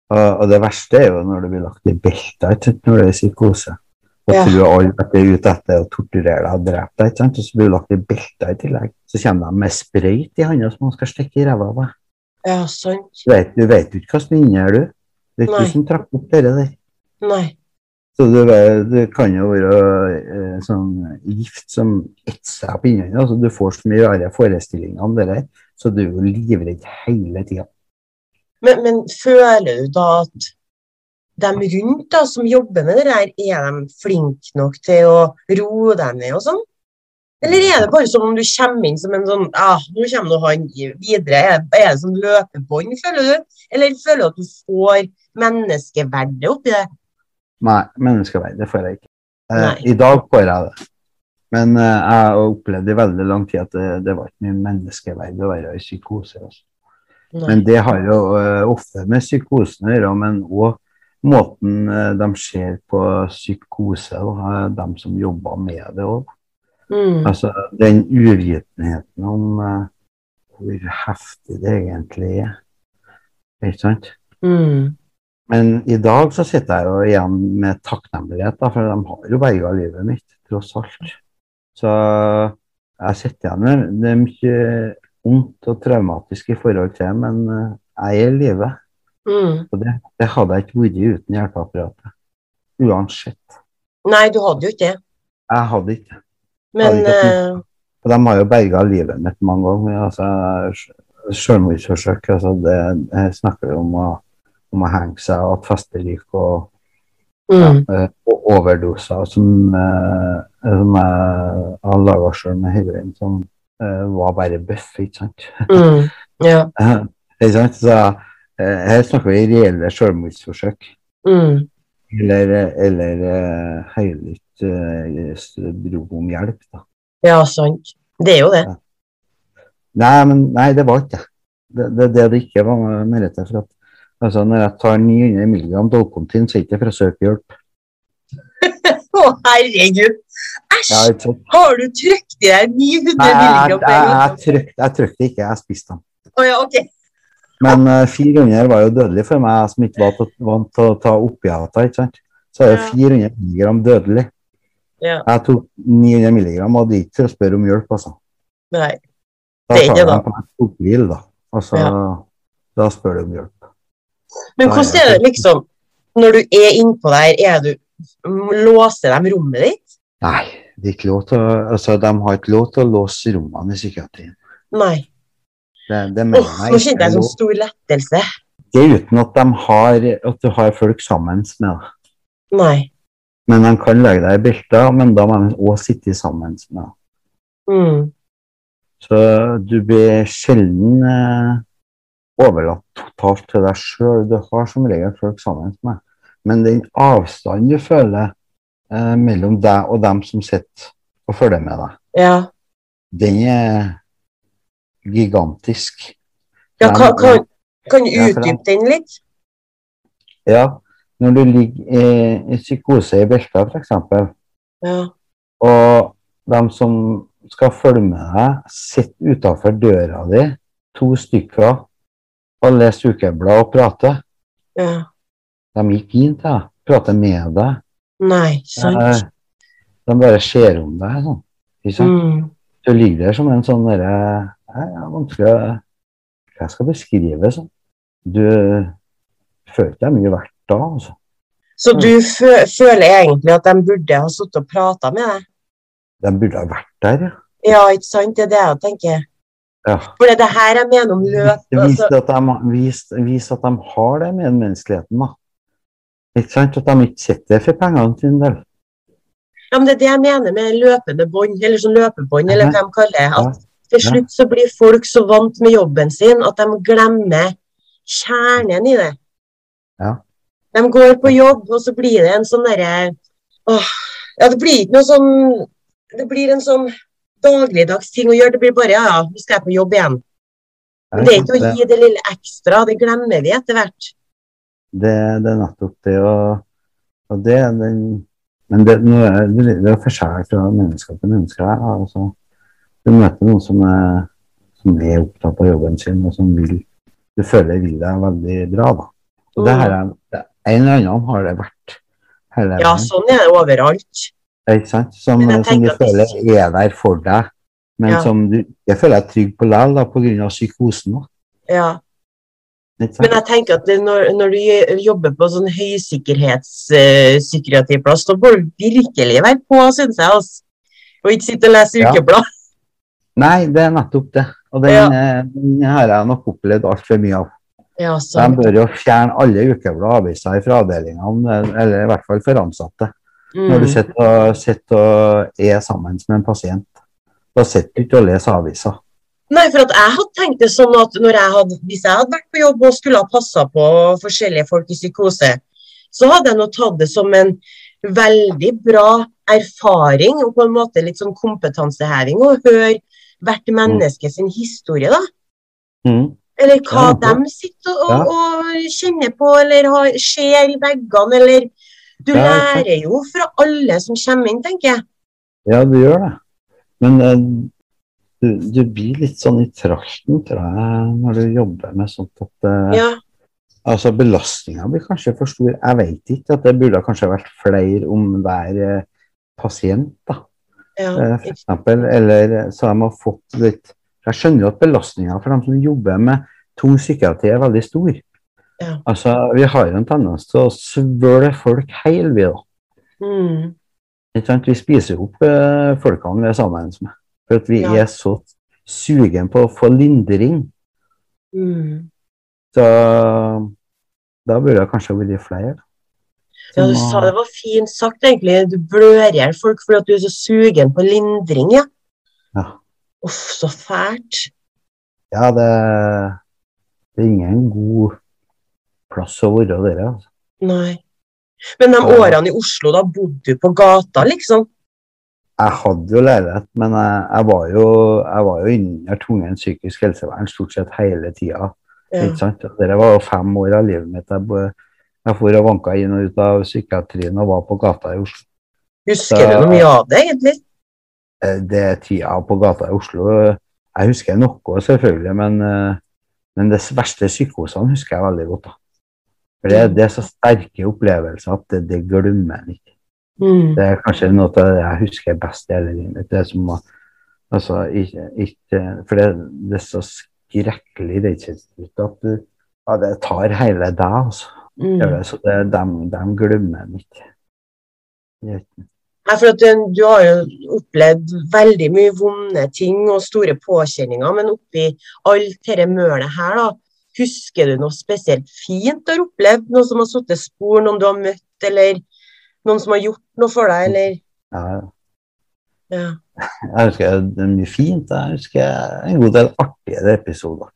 Og, og det verste er jo når du blir lagt i belter når du er i psykose. Og Ja. tror alle at det er ute etter å torturere deg og drepe deg. Og så blir du lagt i belter i tillegg. Så kommer de med sprøyt i hånda som man skal stikke i ræva på ja, sant. Du vet, du vet ikke hva som er du. Det er ikke du som trakk opp dere. der. Nei. Så det, det kan jo være eh, sånn gift som etser seg inni deg. Altså, du får så mye rare forestillinger om det der, så du er jo livredd hele tida. Men, men føler du da at de rundt da, som jobber med det der, er de flinke nok til å roe deg ned og sånn? Eller er det bare som om du kommer inn som en sånn ah, Nå kommer han videre. Er det, sånn løpebånd, føler du? Eller føler du at du får menneskeverdet oppi det? Nei, menneskeverd, det får jeg ikke. Eh, I dag får jeg det. Men eh, jeg har opplevd i veldig lang tid at det, det var ikke mye menneskeverd å være i psykose. Altså. Men det har jo eh, ofte med psykosen å gjøre, men òg måten eh, de ser på psykose, da, eh, de som jobber med det òg. Mm. Altså den uvitenheten om hvor heftig det egentlig er. Ikke sant? Mm. Men i dag så sitter jeg jo igjen med takknemlighet, da, for de har jo berga livet mitt, tross alt. Så jeg sitter igjen med det er mye vondt og traumatisk i forhold til, men eh, jeg er i live. Mm. Og det, det hadde jeg ikke vært uten hjelpeapparatet. Uansett. Nei, du hadde jo ikke det. Jeg hadde ikke det. Men Hadde ikke eh, Og de har jo berga livet mitt mange ganger. Altså, Selvmordsforsøk. Altså, det, jeg snakker vi om å, om å henge seg og at festerik og, mm. Ja, og overdoser som, eh, som jeg har laga sjøl med heroin, som eh, var bare bøff, ikke sant. Mm. Ja. ikke sant? Så eh, her snakker vi reelle selvmordsforsøk. Mm. Eller, eller eh, høylytt eh, rop om hjelp, da. ja, sant. Det er jo det. Nei, men nei, det var ikke det. Det er det, det ikke var mer til. For at, altså, når jeg tar 900 mg Dolcontin, så er det ikke for å søke hjelp. Å, herregud! Æsj! Ja, jeg, Har du trykt i deg 900 mg? jeg, på jeg, jeg, trykte, jeg ikke, jeg spiste dem. Oh, ja, okay. Men uh, 400 var jo dødelig for meg, jeg som ikke var vant til å ta opiater. ikke sant? Så er det Ja. 400 mg dødelig. Ja. Jeg tok 900 mg, og er ikke til å spørre om hjelp, altså. Nei. Det er tar ikke da. da. på en skoghvil, da. Altså. Da spør du om hjelp. Men hvordan er det liksom Når du er innpå der, er du Låser de rommet ditt? Nei, til å, altså, de har ikke lov til å låse rommene i psykiatrien. Nei. Det, det mener oh, jeg nå kjente jeg en sånn stor lettelse. Det er uten at, de har, at du har folk sammen med deg. Nei. Men de kan legge deg i belter, men da må de også sitte sammen med deg. Mm. Så du blir sjelden eh, overlatt totalt til deg sjøl. Du har som regel folk sammen med. Men den avstanden du føler eh, mellom deg og dem som sitter og følger med deg, Ja. den er gigantisk. ja kan, kan, kan du utdype den litt? Ja, når du ligger i, i psykose i belta, f.eks., Ja. og de som skal følge med deg, sitter utafor døra di, to stykker, og lese ukeblad og prate. ja. De gikk inn til deg, prater med deg. Nei, sant. Eh, De bare ser om deg sånn. Ikke sant? Mm. Du ligger der som en sånn derre er vanskelig Hva Hva jeg skal beskrive sånn. Du føler ikke deg mye verdt da, altså. Så du føler egentlig at de burde ha sittet og prata med deg? De burde ha vært der, ja. Ja, ikke sant? Det er det jeg tenker. Ja. For det er det her jeg mener om løp. Det Altså, at, de, vis, vis at de har det medmenneskeligheten, da. Ikke sant? At de ikke sitter for pengene sin del. ja, men det er det jeg mener med løpende bånd, eller sånn løpebånd, eller hva de kaller det. At til slutt så blir folk så vant med jobben sin at de glemmer kjernen i det. Ja. De går på jobb, og så blir det en sånn derre åh, Ja, det blir ikke noe sånn Det blir en sånn dagligdags ting å gjøre. Det blir bare ja, ja, nå skal jeg på jobb igjen. Men det er ikke å gi det lille ekstra. Det glemmer vi etter hvert. det, det er nettopp det Og, og det den Men det, er det, det er forskjell fra mennesker til mennesker. her, Altså, du møter noen som er, som er opptatt av jobben sin, og som vil du føler vil deg veldig bra. da. Og det her er, En eller annen har det vært hele Ja, sånn er det overalt. Ikke sant? Som, som du føler er der for deg, men Ja. som du jeg føler deg trygg på likevel pga. psykosen. Da. Ja. Men jeg tenker at når, når du jobber på sånn høysikkerhetspsykiatriplass, da bør du virkelig være på, syns jeg. Altså. Og ikke sitte og lese Ja. ukeblad. Nei, det er nettopp det. Og den, Ja. eh, den har jeg nok opplevd altfor mye av. Ja, Så de bør jo fjerne alle ukeblad og aviser fra avdelingene, eller i hvert fall for ansatte. Når du Mm. sitter og, sitter og er sammen med en pasient. Da sitter du ikke og leser aviser. Nei, for at jeg hadde tenkt det sånn at når jeg hadde, hvis jeg hadde vært på jobb og skulle ha passa på forskjellige folk i psykose, så hadde jeg nå tatt det som en veldig bra erfaring og på en måte litt sånn kompetanseheving å høre hvert menneske sin historie, da. Mm. Eller hva Ja, de sitter og, og kjenner på eller har, ser i veggene, eller Du lærer jo fra alle som kommer inn, tenker jeg. Ja, du gjør det. Men uh, du, du blir litt sånn i trakten, tror jeg, når du jobber med sånt at uh, Ja. Altså, belastninga blir kanskje for stor. Jeg vet ikke at det burde kanskje vært flere om hver uh, pasient, da. ja. for eksempel. Eller så de har fått litt Jeg skjønner jo at belastninga for dem som jobber med tung psykiatri, er veldig stor. Ja. Altså, vi har jo en tendens til å svøle folk heil, vi, da. Mm. Vi spiser jo opp eh, folkene vi er sammen med. For at vi Ja. er så sugen på å få lindring. Mm. Så da burde det kanskje vært flere. Ja, du sa det var fint sagt, egentlig. Du blør i hjel folk fordi at du er så sugen på lindring, ja. Ja. Uff, så fælt. Ja, det, det er ingen god plass å være der. Altså. Nei. Men de årene i Oslo, da bodde du på gata, liksom? Jeg hadde jo leilighet, men jeg, jeg, var jo, jeg var jo under tvungen psykisk helsevern stort sett hele tida. Ja. Det var jo fem år av livet mitt. Jeg, jeg for og vanka inn og ut av psykiatrien og var på gata i Oslo. Husker du noe mye av det, egentlig? Eh, Det er tida på gata i Oslo. Jeg husker noe, selvfølgelig, men, eh, men de verste psykosene husker jeg veldig godt. da. For det, det er så sterke opplevelser at det, det glemmer en ikke. Mm. Det er kanskje noe av det jeg husker best i hele livet. Det som å altså, ikke, ikke, For det, det er så skrekkelig redselsfullt at du, ja, det tar hele deg. altså. Mm. det, så det, dem, dem glemmer en ikke. Nei, for du, du har jo opplevd veldig mye vonde ting og store påkjenninger, men oppi alt dette mølet her, da, husker du noe spesielt fint du har opplevd? Noe som har satt spor, noen du har møtt, eller noen som har gjort noe for deg, eller Ja, ja. Jeg husker det er mye fint. Jeg husker en god del artigere episoder.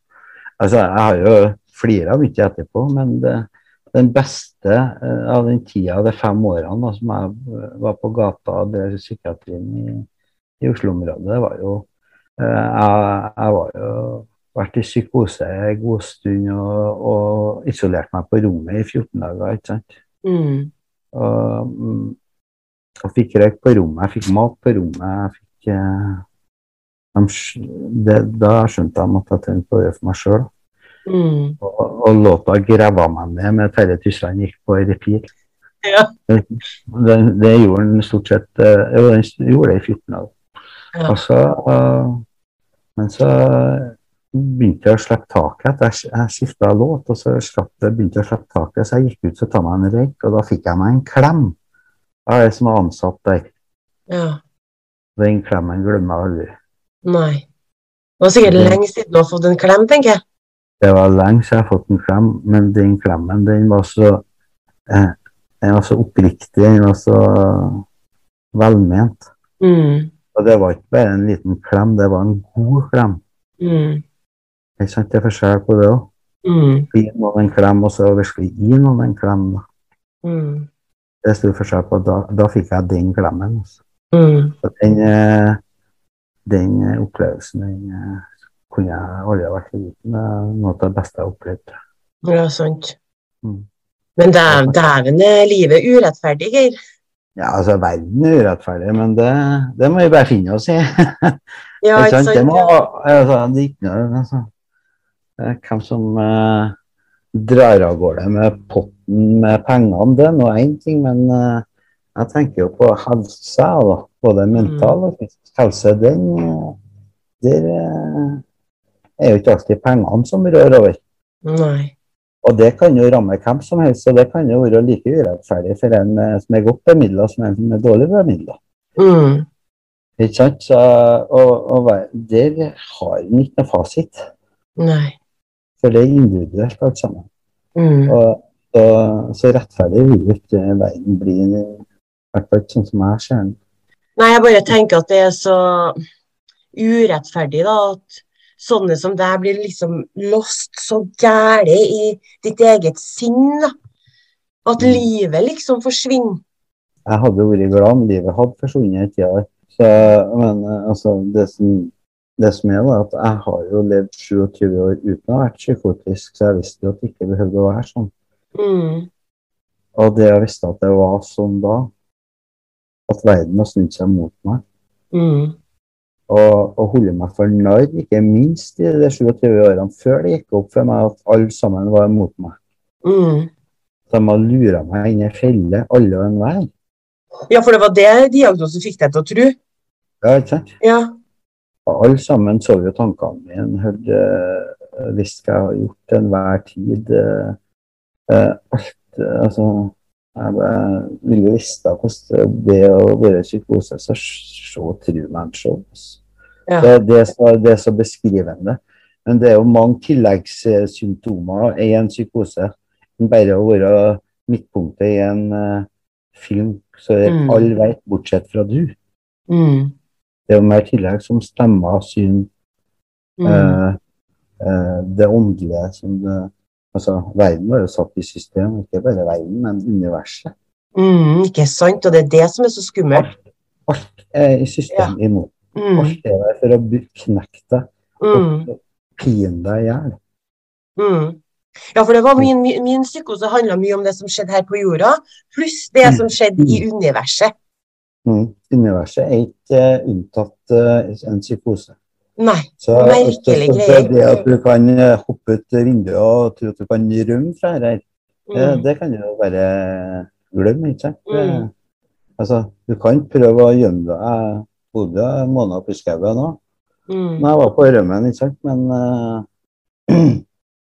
Altså, jeg har jo flira mye etterpå, men det, den beste eh, av den tida, de fem årene da, som jeg var på gata og drev psykiatrien i, i Oslo-området, det var jo eh, jeg, jeg var jo vært i psykose en god stund og, og isolert meg på rommet i 14 dager. ikke sant? Mm. Og, mm, og fikk røyk på rommet, jeg fikk mat på rommet. jeg fikk eh, de, det, Da skjønte de at jeg trengte å gjøre for meg sjøl. Mm. Og, og låta 'Grava meg ned' med Terje Tysland gikk på repeat. Ja. Det, det, det gjorde den stort sett eh, Jo, den gjorde det i 14 dager. Ja. Og så, eh, men så begynte jeg å slippe taket. Jeg, jeg skifta låt, og så det, begynte jeg å slippe taket. Så jeg gikk ut og ta meg en røyk, og da fikk jeg meg en klem av ei som var ansatt der. ja. Den klemmen glemmer jeg aldri. Nei. Det var sikkert lenge siden du har fått en klem, tenker jeg. Det var lenge siden jeg har fått en klem, men den klemmen den var så eh, Den var så oppriktig, den var så velment. Mm. Og det var ikke bare en liten klem, det var en god klem. Mm. Ikke sant? Det er forskjell på det òg. Mm. Gi noen en klem, og så virkelig gi noen en klem. Mm. Det er stor forskjell på. Da, da fikk jeg den klemmen. Altså. Mm. Den, eh, den opplevelsen den eh, kunne jeg aldri vært foruten. Det er noe av det beste jeg har opplevd. Ja, sant. Mm. Men dæv- dæven er livet urettferdig, Geir. Ja, altså, verden er urettferdig, men det, det må vi bare finne oss i. Ja, Ikke sant? Det må, altså, det altså. Er Hvem som eh, drar av gårde med potten med pengene, det er nå én ting, men eh, jeg tenker jo på helse, da. både mental og fysisk helse. Den eh, der eh, er jo ikke alltid pengene som rører over. Nei. Og det kan jo ramme hvem som helst, og det kan jo være like urettferdig for en eh, som er godt bemidla, som en som er dårlig bemidla. Mm. Ikke sant? Så, og, og der har en ikke noe fasit, Nei. For det er individuelt alt sammen. Mm. Og, og så rettferdig vil jo ikke verden bli, i hvert fall sånn som jeg ser den. Nei, jeg bare tenker at det er så urettferdig, da. At sånne som deg blir liksom lost så gæli i ditt eget sinn, da. At Mm. livet liksom forsvinner. Jeg hadde jo vært glad om livet hadde forsvunnet i tida men eh, altså, det som, det som er, da, at jeg har jo levd 27 år uten å ha vært psykotisk, så jeg visste jo at det ikke behøvde å være sånn. Mm. Og det jeg visste at det var sånn da, at verden har snudd seg mot meg, Mm. og, og holde meg for narr, ikke minst i de 27 årene før det gikk opp for meg at alle sammen var mot meg. Mm. De har lura meg inn i ei felle, alle og enhver. Ja, for det var det diagnosen fikk deg til å tro? Ja, ikke sant? Ja. Og alle sammen så jo tankene mine, hørte hvis jeg har gjort til enhver tid. eh, eh, alt, eh, altså, jeg ville visst hvordan det å være i psykose, så så tror man så. altså. Ja. Det, det, er så, det er så beskrivende. Men det er jo mange tilleggssymptomer i en psykose. Bare å være midtpunktet i en uh, film, så er Mm. alle vet, bortsett fra du. Mm. Det er jo mer tillegg som stemmer, syn, Mm. eh, eh, det åndelige som det Altså, verden var jo satt i system, ikke bare verden, men universet. Mm. Ikke sant? Og det er det som er så skummelt. Alt er i system imot. Mm. Alt er der for å knekke deg Mm. og pine deg i hjel. Mm. Ja, for det var min, min, min psykose handla mye om det som skjedde her på jorda, pluss det som skjedde i universet. Mm. Universet er ikke uh, unntatt uh, en psykose. Nei. Så, Merkelig greier. Det at du kan eh, hoppe ut vinduet og tro at du kan rømme fra det her, Mm. det kan du jo bare glemme, ikke sant? Mm. Altså, du kan prøve å gjemme deg. Jeg bodde en måned oppe i skauen òg, Mm. når jeg var på rømmen, ikke sant? Men uh,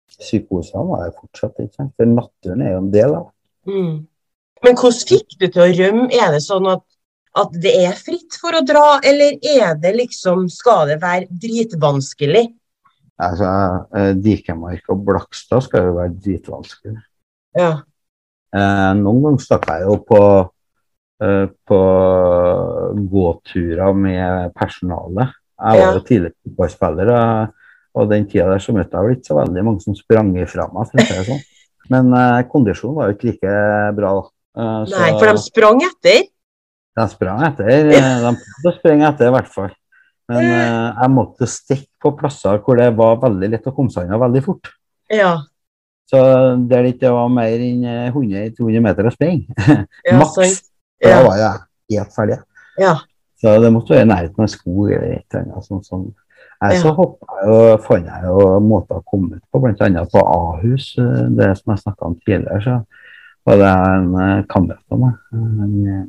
psykosene var jeg fortsatt, ikke sant? For naturen er jo en del av det. Mm. Men hvordan fikk du til å rømme? Er det sånn at, at det er fritt for å dra, eller er det liksom Skal det være dritvanskelig? Altså, eh, Dikemark og Blakstad skal jo være dritvanskelig. Ja. Eh, noen ganger stakk jeg jo på, eh, på gåturer med personalet. Jeg var Ja. jo tidligere fotballspiller, og, og den tida der så møtte jeg vel ikke så veldig mange som sprang ifra meg. For å si det sånn. Men eh, kondisjonen var jo ikke like bra. da. Eh, så Nei, for de sprang etter? De sprang etter. eh, De prøvde å springe etter, i hvert fall. Men eh, jeg måtte stikke på plasser hvor det var veldig lett å komme seg unna veldig fort. Ja. Så der det ikke var mer enn eh, 100-200 meter å springe, ja maks, for da var jeg helt ferdig. ja. Så det måtte være i nærheten av en skog eller et eller annet sånt. sånn. Jeg Ja. så hoppet jeg og fant jeg jo måter å komme ut på, bl.a. på Ahus, eh, det som jeg snakka om tidligere. Så var det en eh, kamerat av meg. Eh,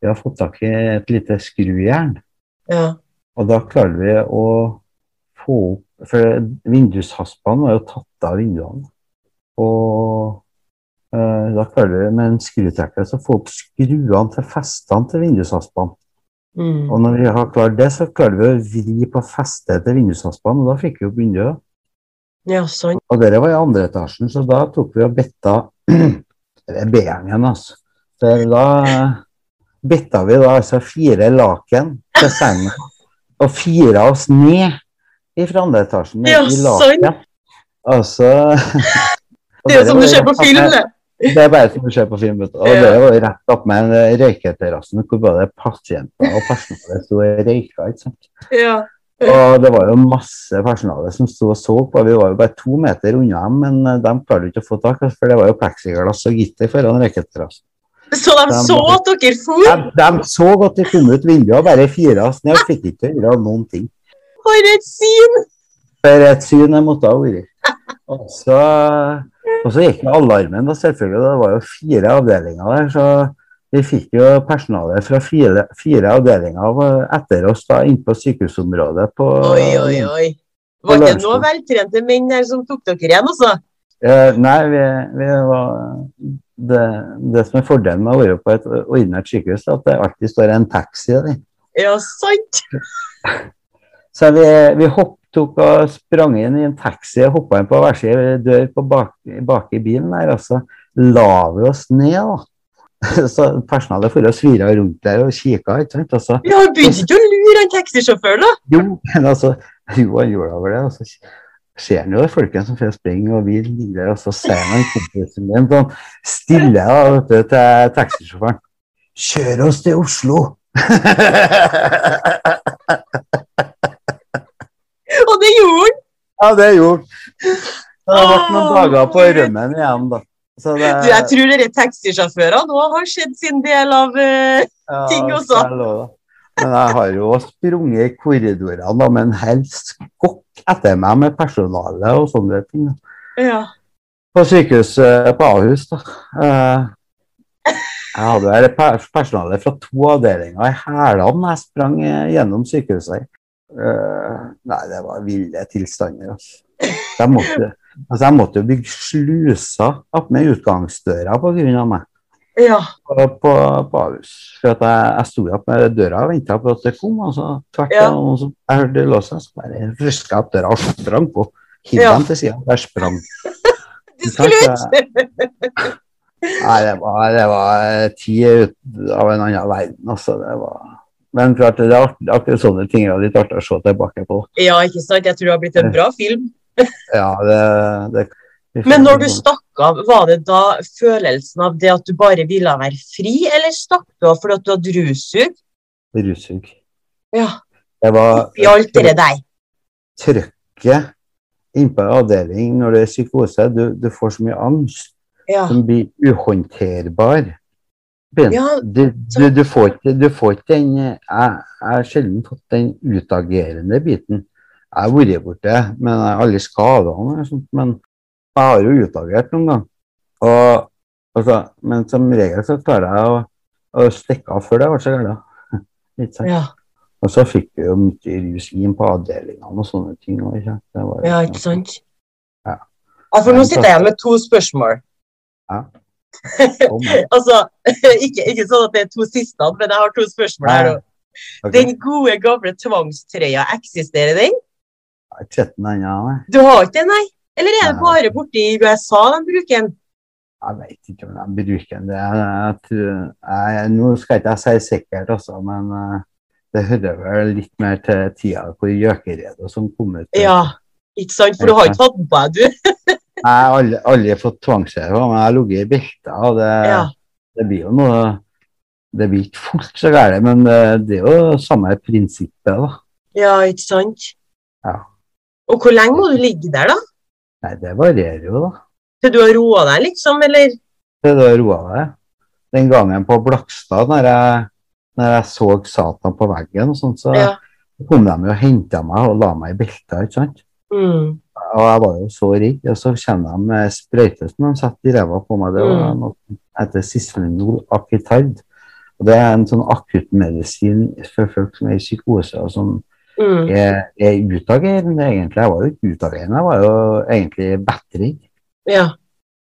Vi har fått tak i et lite skrujern, ja. og da klarer vi å få opp For vindushaspene var jo tatt av vinduene. Og eh, da klarer vi med en skrutrekker å få opp skruene til festene til vindushaspene. Mm. Og når vi har klart det, så klarer vi å vri på festet til vindushaspene, og da fikk vi opp vinduet. ja, sånn. Og dere var i andre etasjen, så da tok vi og betta er B-gjengen, altså. Så da betta vi da altså fire laken til senga, og fira oss ned fra andre etasjen Ja, i laken. Altså Det er som du ser på film, det. Det er bare som du ser på film. Og det var rett opp med en røyketerrassen hvor både pasienter og personale sto og røyka. ikke sant? Ja. Og det var jo masse personale som sto og så på. Vi var jo bare to meter unna dem, men eh, de klarte ikke å få tak, for det var jo pleksiglass og gitter foran røyketerrassen. Så de De- så at dere for? De, de så godt de kom ut vinduet og bare fira oss ned fikk ikke gjøre noen ting. For et syn! For et syn jeg måtte ha vært. Og så, og så gikk alarmen, da selvfølgelig. Det var jo fire avdelinger der. Så vi fikk jo personale fra fire, fire avdelinger etter oss da inn på sykehusområdet. På, Oi, oi, oi. Var det noen veltrente menn der som tok dere igjen, altså? Eh, nei, vi, vi var det, det som er fordelen med å være på et ordinært sykehus, er at det alltid står en taxi der. Ja, sant? Så vi, vi hopp, tok og sprang inn i en taxi og hoppa inn på hver sin dør på bak, bak i bilen der, og så la vi oss ned, da. Så personalet for å svira rundt der og kikka, ikke sant. Og så, Ja, Begynte ikke å lure han taxisjåføren, da? jo, men altså, jo, han gjorde over det. Og så ser han jo de folkene som får springe, og vi ligger der, og så ser han kompisen min sånn stille av vet du, til taxisjåføren. Kjør oss til Oslo! Og det gjorde han! ja, det gjorde han. Det vært noen dager på rømmen igjen, da. Så det, Du, jeg tror dere taxisjåførene nå har sett sin del av uh, ja, ting også. Men jeg har jo sprunget i korridorene da, med en hel skokk etter meg med personale og sånne ting. Ja. På sykehuset på Ahus, da. Eh, Jeg hadde her personale fra to avdelinger i hælene jeg sprang gjennom sykehuset. Eh, Nei, det var ville tilstander. Altså. Jeg måtte, altså, jeg måtte bygge sluser med utgangsdøra pga. meg ja. på, på, på Ahus. For at jeg, jeg sto opp med døra og venta på at det kom, og så tvert Ja. og så jeg hørte det låse, så bare ruska jeg opp døra og sprang på. Hiv Ja. dem til sida. Der sprang. Du skulle ut! Nei, det var, det var tid ut av en annen verden, altså. Det var Men klart, det er akkurat sånne ting er litt artig å se tilbake på. Ja, ikke sant? Jeg tror det har blitt en bra film. Ja, det, det Men når du stakk av, var det da følelsen av det at du bare ville være fri, eller stakk du av fordi at du hadde russug? Russug. Ja. Det var I alt det der. trøkket innpå en avdeling når det er psykose. Du, du får så mye angst Ja. som blir uhåndterbar. Ja, du, du, du, får ikke, du får ikke den Jeg jeg har sjelden fått den utagerende biten. Jeg har vært borte, men jeg har aldri skada sånt, Men jeg har jo utagert noen gang. Og, altså, men som regel så klarer jeg å, å stikke av før det ble så galt. Ja. Og så fikk vi jo mye rus inn på avdelingene og sånne ting. Ikke? Ja, ikke sant? Ja. For nå sitter jeg med to spørsmål. Ja. altså, ikke, ikke sånn at det er to siste, men jeg har to spørsmål her. nå. Ok. Den gode, gamle tvangstrøya, eksisterer den? Jeg har ikke sett den ennå. nei. Du har ikke den, nei? Eller er det bare borte i USA de bruker den? Jeg vet ikke om de bruker den. Jeg, tror- jeg, nå skal ikke jeg si sikkert, også, men eh, det hører vel litt mer til tida hvor gjøkeredet som kom ut. Ja, ikke sant? For du har ikke hatt på deg, du. Jeg har aldri, aldri fått tvangsserie, men jeg har ligget i belter. og det, Ja. det blir jo noe Det blir ikke fullt så gærent, men det, det er jo samme prinsippet. da. Ja, ikke sant? Ja. Og hvor lenge må du ligge der, da? Nei, det varierer jo, da. Til du har roa deg, liksom? Eller? Det er har roa deg. Den gangen på Blakstad, når jeg, når jeg så Satan på veggen, og sånt, så Ja. kom de og henta meg og la meg i belter. ikke sant? Mm. Og jeg var jo så redd. Og så kommer de med sprøyte som de setter i ræva på meg. Det var Mm. noe heter Sisfenol Akitard. Og det er en sånn akuttmedisin for folk som er i psykose, og som Mm. er, er utagerende, egentlig. Jeg var jo ikke utagerende, jeg var jo egentlig batterig. Ja.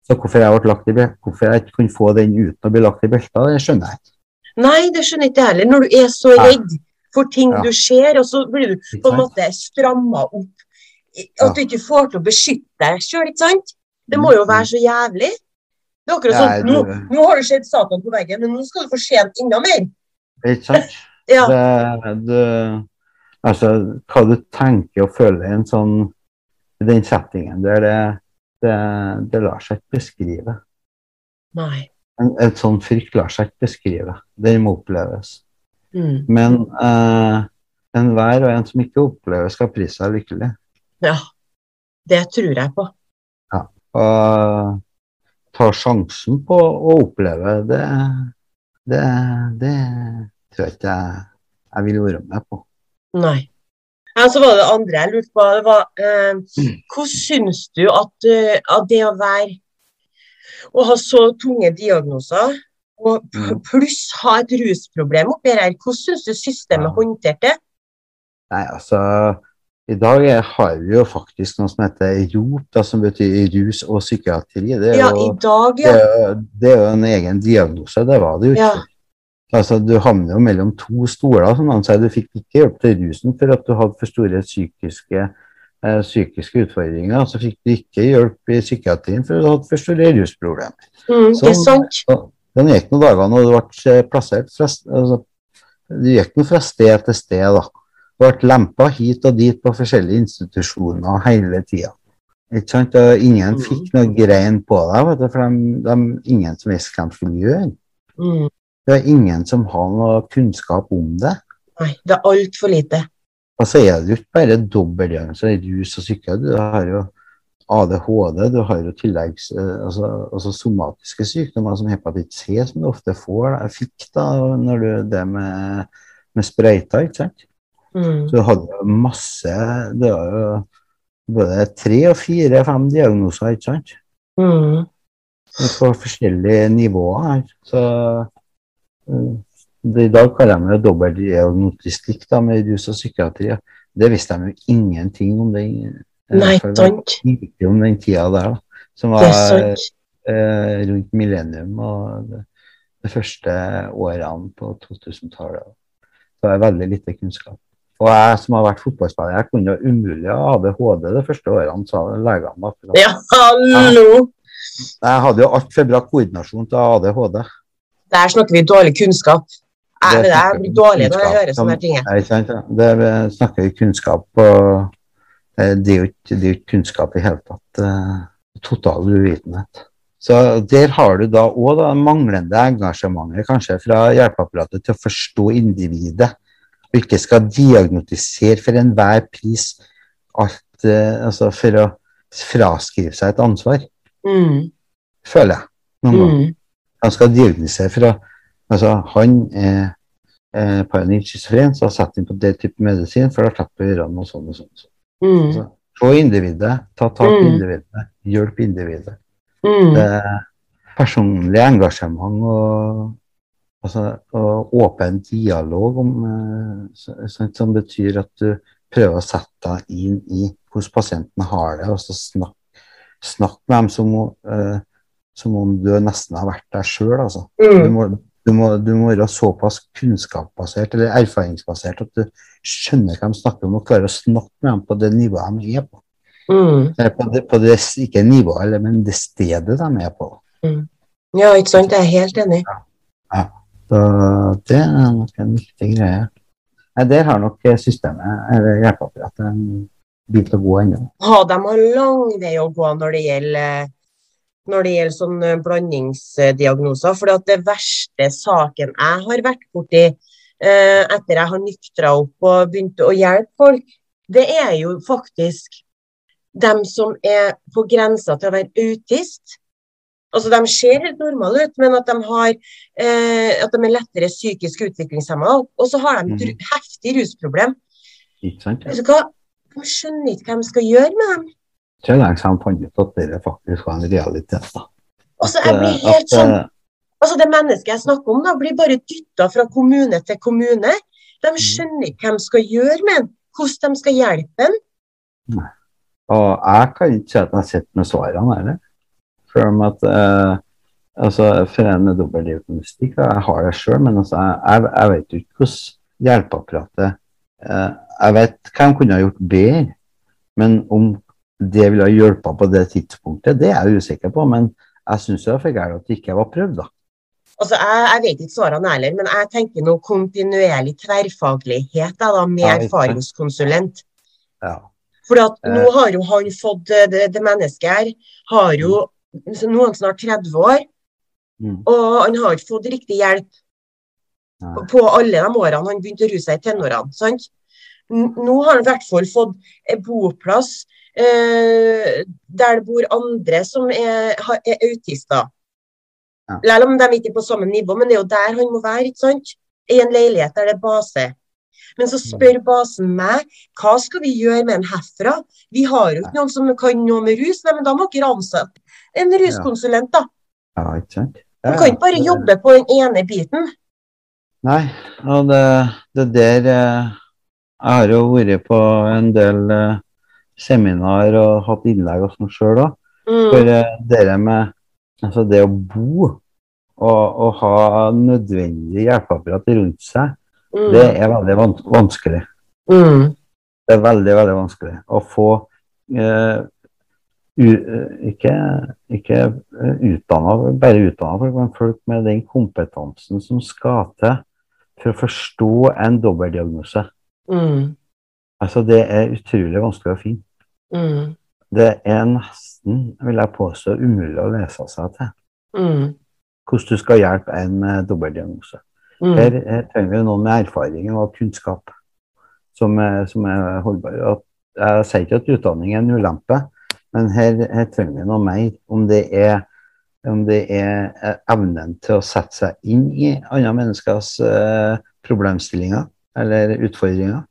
Så hvorfor jeg ble lagt i hvorfor jeg ikke kunne få den uten å bli lagt i belta, det skjønner jeg ikke. Nei, det skjønner ikke jeg heller. Når du er så redd for ting Ja. du ser, og så blir du på en måte stramma opp. At du ikke får til å beskytte deg sjøl, ikke sant? Det må jo være så jævlig. Det er akkurat sånn, nå, nå har du sett Satan på veggen, men nå skal du få se ham enda mer. Ikke sant? Ja. Det, det, altså, hva du tenker og føler i en sånn i den settingen der, det, det, det lar seg ikke beskrive. Nei. En, et sånn frykt lar seg ikke beskrive. Den må oppleves. Mm. Men eh, enhver og en som ikke opplever, skal prise seg lykkelig. Ja. Det tror jeg på. Ja. Og ta sjansen på å oppleve det, det, det tror jeg ikke jeg, jeg vil være med på. Nei. Ja, så var det andre jeg lurte på. Det var, eh, hvordan syns du at, eh, at det å være Å ha så tunge diagnoser, og Mm. pluss ha et rusproblem oppi her, hvordan syns du systemet Ja. håndterte det? Nei, altså I dag har vi jo faktisk noe som heter ROP, da, som betyr rus og psykiatri. Det er, Ja, jo, dag, ja. det, det er jo en egen diagnose, det var det jo ikke. Ja. Altså, du havner jo mellom to stoler. som han sier. Du fikk ikke hjelp til rusen for at du hadde for store psykiske, eh, psykiske utfordringer. Og så fikk du ikke hjelp i psykiatrien for at du hadde for store rusproblemer. Mm, Sånn. sant? Så, Den gikk noen dager når du ble eh, plassert fra, altså, Du gikk noe fra sted til sted. da. Du ble lempa hit og dit på forskjellige institusjoner hele tida. Ikke sant? Og ingen Mhm. fikk noe grein på deg, for de, de, ingen som visste hva de skulle gjøre. Mm. Det er ingen som har noe kunnskap om det. Nei, det er altfor lite. Og så er det jo ikke bare dobbeltdiagnose, rus og psyke. Du har jo ADHD, du har jo tilleggs, eh, altså, altså somatiske sykdommer som hepatitt C, som du ofte får, da, fikk da, når du det med, med sprøyta, ikke sant? Mm. Så du hadde masse, det var jo både tre og fire, fem diagnoser, ikke sant? Mm. På forskjellige nivåer. Så i dag kaller de det dobbeltdiagnostikk med rus og psykiatri. Det visste de jo ingenting om den, eh, Nei, sant. om den tida der, da, som var eh, rundt millennium og det, de første årene på 2000-tallet. Så det veldig lite kunnskap. Og jeg som har vært fotballspiller, jeg kunne jo umulig ha ADHD de første årene, sa legene. Ja, hallo! Jeg hadde jo altfor bra koordinasjon til ADHD. Der snakker vi dårlig kunnskap. Jeg, snakker blir dårlig når jeg hører sånne ting. Det snakker vi kunnskap og Det er jo ikke, er kunnskap i hele tatt. eh, Total uvitenhet. Så der har du da òg det manglende engasjementet kanskje fra hjelpeapparatet til å forstå individet. Og ikke skal diagnotisere for enhver pris alt eh, altså for å fraskrive seg et ansvar, Mm. føler jeg. Noen ganger. Han skal diagnosere fra Altså, han er eh, paranoid schizofren, så satt inn på det type medisin, for det har tatt på ørene sånn og sånn. og sånn. Mm. Altså, få individet, ta tak i Mm. individet, hjelp individet. Mm. Det er personlig engasjement og, altså, og åpen dialog om, eh, så- sånt som betyr at du prøver å sette deg inn i hvordan pasienten har det, og så snakk, snakk med dem som, om, eh, som om du nesten har vært der sjøl. Altså. Du Mm. må, du, må, du må være såpass kunnskapsbasert eller erfaringsbasert at du skjønner hva de snakker om, og klarer å snakke med dem på det nivået de er på. Mm. På det, på det, ikke nivået, men det stedet de er på. Ja, ikke sant? Jeg er helt enig. Så det er nok en viktig greie. Nei, der har nok systemet, eller hjelpeapparatet, en bit å gå ennå. Ja, de har lang vei å gå når det gjelder, når det gjelder sånne blandingsdiagnoser. For det verste saken jeg har vært borti eh, etter jeg har nyktra opp og begynte å hjelpe folk, det er jo faktisk dem som er på grensa til å være autist. Altså, De ser helt normale ut, men at de, har, eh, at de er lettere psykisk utviklingshemma. Og så har de et heftig rusproblem. Ikke sant? Ja. du hva? De skjønner ikke hva de skal gjøre med dem. Så lenge siden de fant ut at det faktisk var en realitet. da. Altså, jeg blir At, helt sånn eh, Altså, Det mennesket jeg snakker om, da, blir bare dytta fra kommune til kommune. De skjønner ikke hva de skal gjøre med den, hvordan de skal hjelpe den. Og jeg kan ikke si at jeg sitter med svarene heller. Om at eh, altså, For en med dobbeltdiagnostikk, da, jeg har det sjøl, men altså, jeg, jeg vet jo ikke hvordan hjelpeapparatet eh, Jeg vet hva de kunne ha gjort bedre, men om det ville ha hjulpet på det tidspunktet, det er jeg usikker på. Men jeg syns det var for gærent at det ikke var prøvd, da. Altså, jeg, jeg vet ikke svarene heller, men jeg tenker noe kontinuerlig tverrfaglighet da, da, med Ja, erfaringskonsulent. Ja. For at Eh. nå har jo han fått eh, det, det mennesket her har jo er han snart 30 år, Mm. og han har ikke fått riktig hjelp Nei. på alle de årene han begynte å ruse seg i tenårene. sant? Nå har han i hvert fall fått boplass eh, der det bor andre som er, er autister. Ja. Selv om de ikke er på samme nivå, men det er jo der han må være. ikke sant? I en leilighet der det er base. Men så spør basen meg hva skal vi gjøre med en herfra? Vi har jo ikke noen som kan noe med rus. Nei, men da må dere ansette en ruskonsulent, da. ja, ikke sant? Du kan ikke bare jobbe på den ene biten. Nei, og det, det der eh, Jeg har jo vært på en del eh, seminar og hatt innlegg og sånn sjøl òg. Mm. For det med altså det å bo og, og ha nødvendig hjelpeapparat rundt seg, Mm. det er veldig vans vanskelig. Mm. Det er veldig, veldig vanskelig å få eh, u, eh, ikke, ikke eh, utdanna, bare utdanna folk, men folk med den kompetansen som skal til for å forstå en dobbeltdiagnose. Mm. Altså, det er utrolig vanskelig å finne. Mm. Det er nesten, vil jeg påstå, umulig å lese seg til. Mm. Hvordan du skal hjelpe en med dobbeltdiagnose. Mm. Her, her trenger vi noen med erfaring og kunnskap som er, som er holdbar. At, jeg sier ikke at utdanning er en ulempe, men her, her trenger vi noe mer. Om det er, om det er eh, evnen til å sette seg inn i andre menneskers eh, problemstillinger eller utfordringer,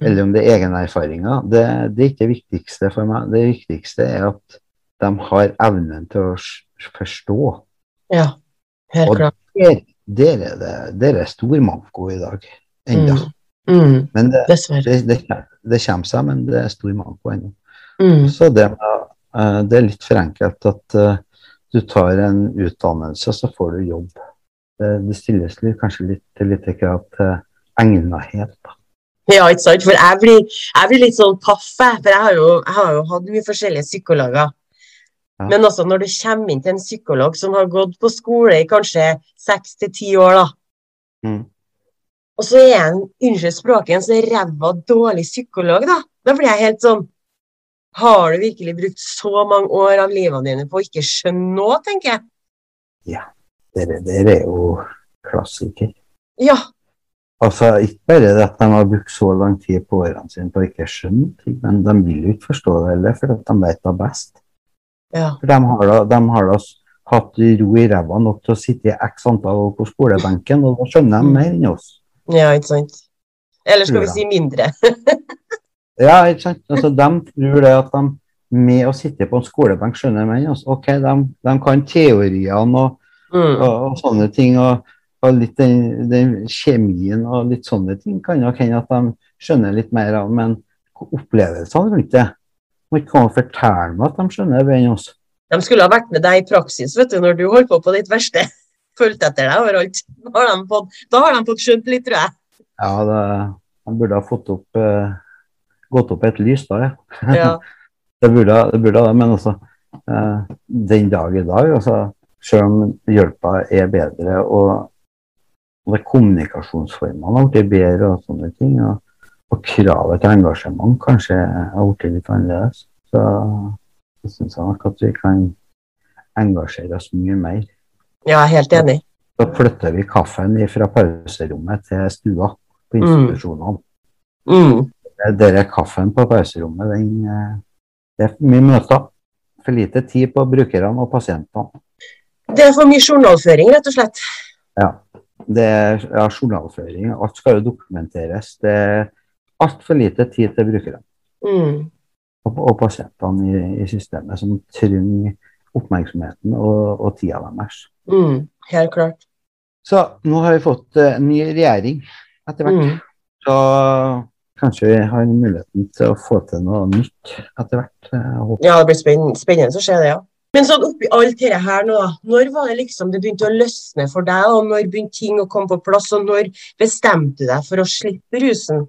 eller om det er egenerfaringer, det, det er ikke det viktigste for meg. Det viktigste er at de har evnen til å forstå. Ja, helt Og klart. der, der, er det, der er stor manko i dag. Enda. Mm. Mm. Men det, det, det, det kommer seg, men det er stor manko ennå. Mm. Så det, eh, det er litt for enkelt at eh, du tar en utdannelse, så får du jobb. Det, det stilles kanskje litt, litt krav til egnethet. da. Ja, ikke sant? For jeg blir, jeg blir litt sånn paff, jeg. For jeg har jo, jeg har jo hatt mye forskjellige psykologer. Ja. Men altså, når du kommer inn til en psykolog som har gått på skole i kanskje seks til ti år, da, Mm. og så er han, unnskyld språket, en så ræva dårlig psykolog, da. Da blir jeg helt sånn Har du virkelig brukt så mange år av livet dine på å ikke skjønne noe, tenker jeg. Dere, dere er jo klassiker. Ja. Altså, ikke bare det at de har brukt så lang tid på årene sine på å ikke skjønne ting, men de vil jo ikke forstå det heller, for de vet det best. Ja. For de har da, de har da hatt ro i ræva nok til å sitte i x antall år på skolebenken, og da skjønner de mer enn oss. ja, ikke sant. Eller skal vi si mindre? Ja, ikke sant? Altså, de tror det at de med å sitte på en skolebenk skjønner mer enn oss. Ok, de, de kan teoriene og, Mm. og, og sånne ting, og, og litt den, den kjemien og litt sånne ting kan nok hende at de skjønner litt mer av, men opplevelsene rundt det må ikke komme og fortelle meg at de skjønner bedre enn oss. De skulle ha vært med deg i praksis vet du, når du holdt på på ditt verste. Fulgt etter deg overalt. Da har de fått, har de fått skjønt litt, tror jeg. Ja, det, de burde ha fått opp eh, gått opp et lys da, ja. Ja. Det, burde det men altså eh, den dag i dag, altså, selv om hjelpa er bedre og, og det kommunikasjonsformene har blitt bedre og sånne ting, og, og kravet til engasjement kanskje har blitt litt annerledes, så, jeg syns nok at vi kan engasjere oss mye mer. ja, jeg er helt enig. Da flytter vi kaffen fra pauserommet til stua på Mm. institusjonene. Mm. Dere kaffen på pauserommet, den, eh, det er mye møter. For lite tid på brukerne og pasientene. Det er for mye journalføring, rett og slett. Ja. Det er ja, journalføring. Alt skal jo dokumenteres. Det er altfor lite tid til brukerne Mm. og, og pasientene i, i systemet som trenger oppmerksomheten og, og tida deres. Mm. Helt klart. Så nå har vi fått uh, ny regjering etter hvert. Mm. Så kanskje vi har muligheten til å få til noe nytt etter hvert. Ja, det blir spennende, spennende å se det, ja. Men sånn oppi alt dette her nå, når var det liksom det begynte å løsne for deg, og når begynte ting å komme på plass, og når bestemte du deg for å slippe rusen?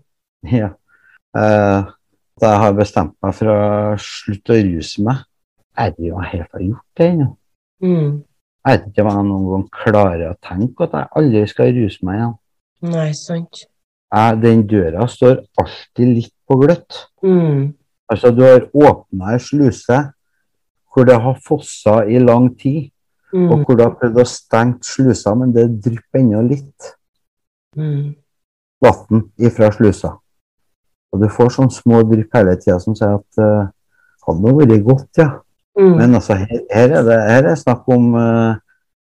Ja. Eh, da jeg har bestemt meg for å slutte å ruse meg, er det jo jeg helt har gjort det ennå. Mm. Jeg vet ikke om jeg noen gang klarer å tenke at jeg aldri skal ruse meg igjen. Nei, sant. Jeg, den døra står alltid litt på gløtt. Mm. Altså, du har åpna ei sluse hvor det har fossa i lang tid, og Mm. hvor du har prøvd å stenge slusa, men det drypper ennå litt Mm. vann ifra slusa. Og du får sånne små drypp hele tida som sier at uh, hadde nå vært godt, ja. Mm. Men altså, her, her, er, det, her er snakk om uh,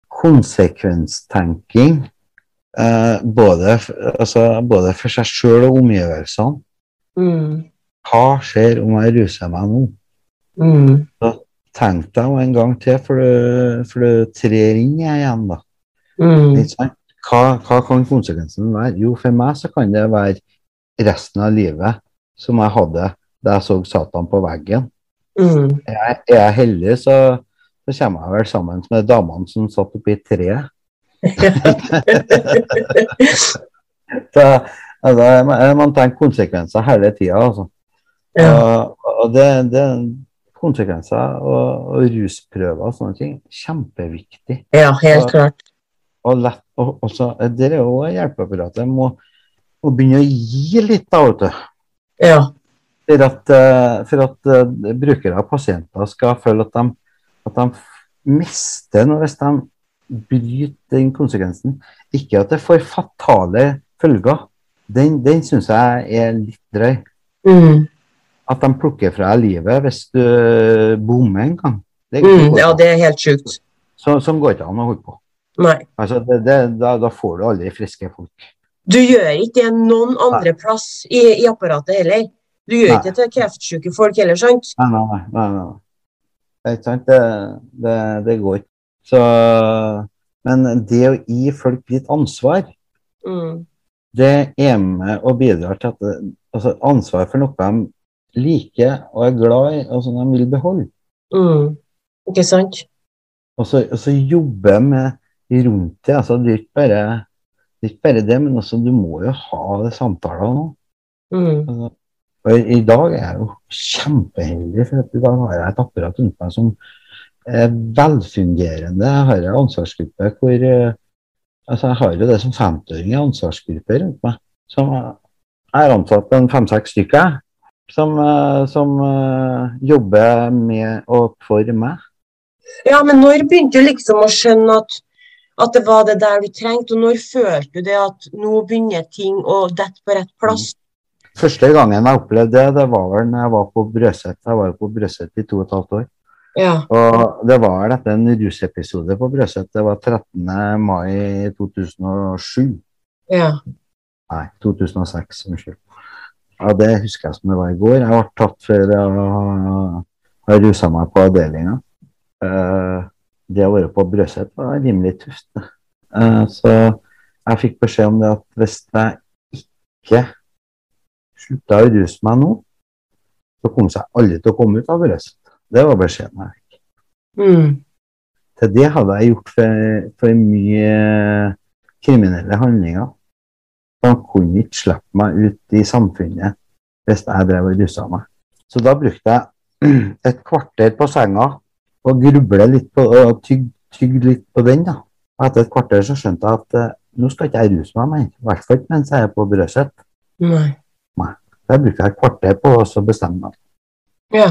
konsekvenstenking. Uh, både, altså, både for seg sjøl og omgivelsene. Mm. Hva skjer om jeg ruser meg nå? Mm. Tenk deg henne en gang til for du, for du trer inn igjen, da. Mm. Hva, hva kan konsekvensen være? Jo, for meg så kan det være resten av livet som jeg hadde da jeg så Satan på veggen. Mm. Jeg, er jeg heldig, så, så kommer jeg vel sammen med damene som satt oppi treet. Så altså, man, man tenke konsekvenser hele tida, altså. ja. Og, og det, det konsekvenser og, og rusprøver og sånne ting. Kjempeviktig. ja, helt klart. Og lett, og, og så, det er jo hjelpeapparatet må, må begynne å gi litt, da, vet du. Ja. For at, eh, for at eh, brukere og pasienter skal føle at de, at de mister noe hvis de bryter den konsekvensen. Ikke at det får fatale følger. Den, den syns jeg er litt drøy. Mm. At de plukker fra deg livet hvis du bommer en gang. Det, Mm. ja, det er helt sjukt. Så, sånn går ikke an å holde på. Nei. Altså, det, det, da, da får du aldri friske folk. Du gjør ikke det noen andre plass i, i apparatet heller. Du gjør Nei. ikke det til kreftsyke folk heller, sant? Nei, nei, nei. nei, nei. Det er ikke sant? Det, det, det går ikke. Så, men det å gi folk litt ansvar, Mm. det er med og bidrar til at altså ansvar for noe de liker og er glad i, og som de vil beholde. Mm. Ikke sant? Og så, og så jobbe med rundt det. Altså, det, er ikke bare, det ikke bare det, men også, du må jo ha det samtaler nå. Mm. Altså, og i, dag er jeg jo kjempeheldig, for i dag har jeg et apparat rundt meg som er velfungerende. Jeg har en ansvarsgruppe hvor eh, altså Jeg har jo det som 50-åring, i ansvarsgruppe rundt meg. Som jeg har ansatt en fem-seks stykker som, eh, som eh, jobber med og for meg. Ja, men når begynte du liksom å skjønne at, at det var det der du trengte, og når følte du det at nå begynner ting å dette på rett plass? Første gangen jeg opplevde det, det var vel når jeg var på Brøset. Jeg var jo på Brøset i to og et halvt år. Ja. Og det var vel etter en rusepisode på Brøset. Det var 13. mai 2007. Ja. Nei, 2006. Unnskyld. Ja, det husker jeg som det var i går. Jeg ble tatt for å ha rusa meg på avdelinga. Eh, det å være på Brøset var rimelig tøft. Eh, så jeg fikk beskjed om det at hvis jeg ikke slutta å ruse meg nå, så kom jeg aldri til å komme ut av Brøset. Det var beskjeden jeg fikk. Mm. Til det hadde jeg gjort for, for mye kriminelle handlinger. Han kunne ikke slippe meg ut i samfunnet hvis jeg drev og rusa meg. Så da brukte jeg et kvarter på senga og gruble litt på, og tygge tygg litt på den. da. Og etter et kvarter så skjønte jeg at eh, nå skal ikke jeg ruse meg mer. I hvert fall mens jeg er på Brøset. Nei. Da brukte jeg et kvarter på å bestemme meg. Ja.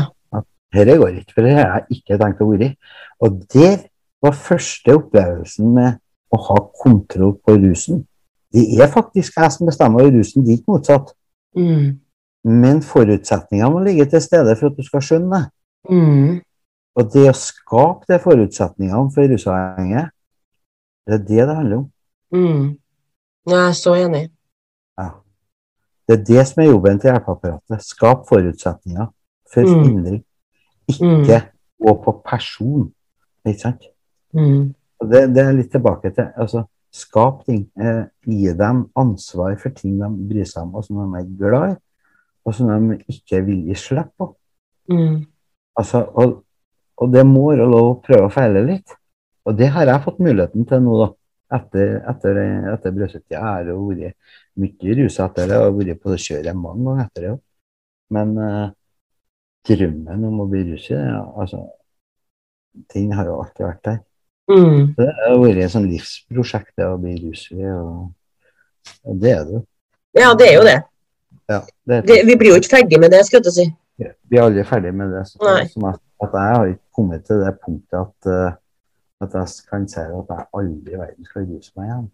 Dette går ikke, for det har jeg ikke tenkt å være i. Og det var første opplevelsen med å ha kontroll på rusen. Det er faktisk jeg som bestemmer rusen, det er ikke motsatt. Mm. Men forutsetningene må ligge til stede for at du skal skjønne det. Mm. Og det å skape de forutsetningene for rusavhengige, det er det det handler om. Mm. Jeg er så enig. Ja. Det er det som er jobben til hjelpeapparatet. Skap forutsetninger for Mm. hindring. Ikke gå på person. Ikke sant? Mm. Det, det er litt tilbake til altså, Skap ting. Eh, gi dem ansvar for ting de bryr seg om, og som de er glad i, og som de ikke vil gi slipp på. Mm. Altså, og, og det må være lov å prøve å feile litt. Og det har jeg fått muligheten til nå, da. Etter, etter, etter brødsøtida. Jeg har vært mye rusa etter det, og vært på det kjøret mange ganger etter det òg. Men eh, drømmen om å bli ruset, ja, altså, den har jo alltid vært der. Mm. Det har vært et sånn livsprosjekt det å bli rusfri, og, det er det jo. Ja, det er jo det. Ja, det er det. Vi blir jo ikke ferdig med det, skal jeg si. Ja. Vi er aldri ferdig med det. Som at, at jeg har ikke kommet til det punktet at, eh, at jeg kan si at jeg aldri i verden skal ruse meg igjen.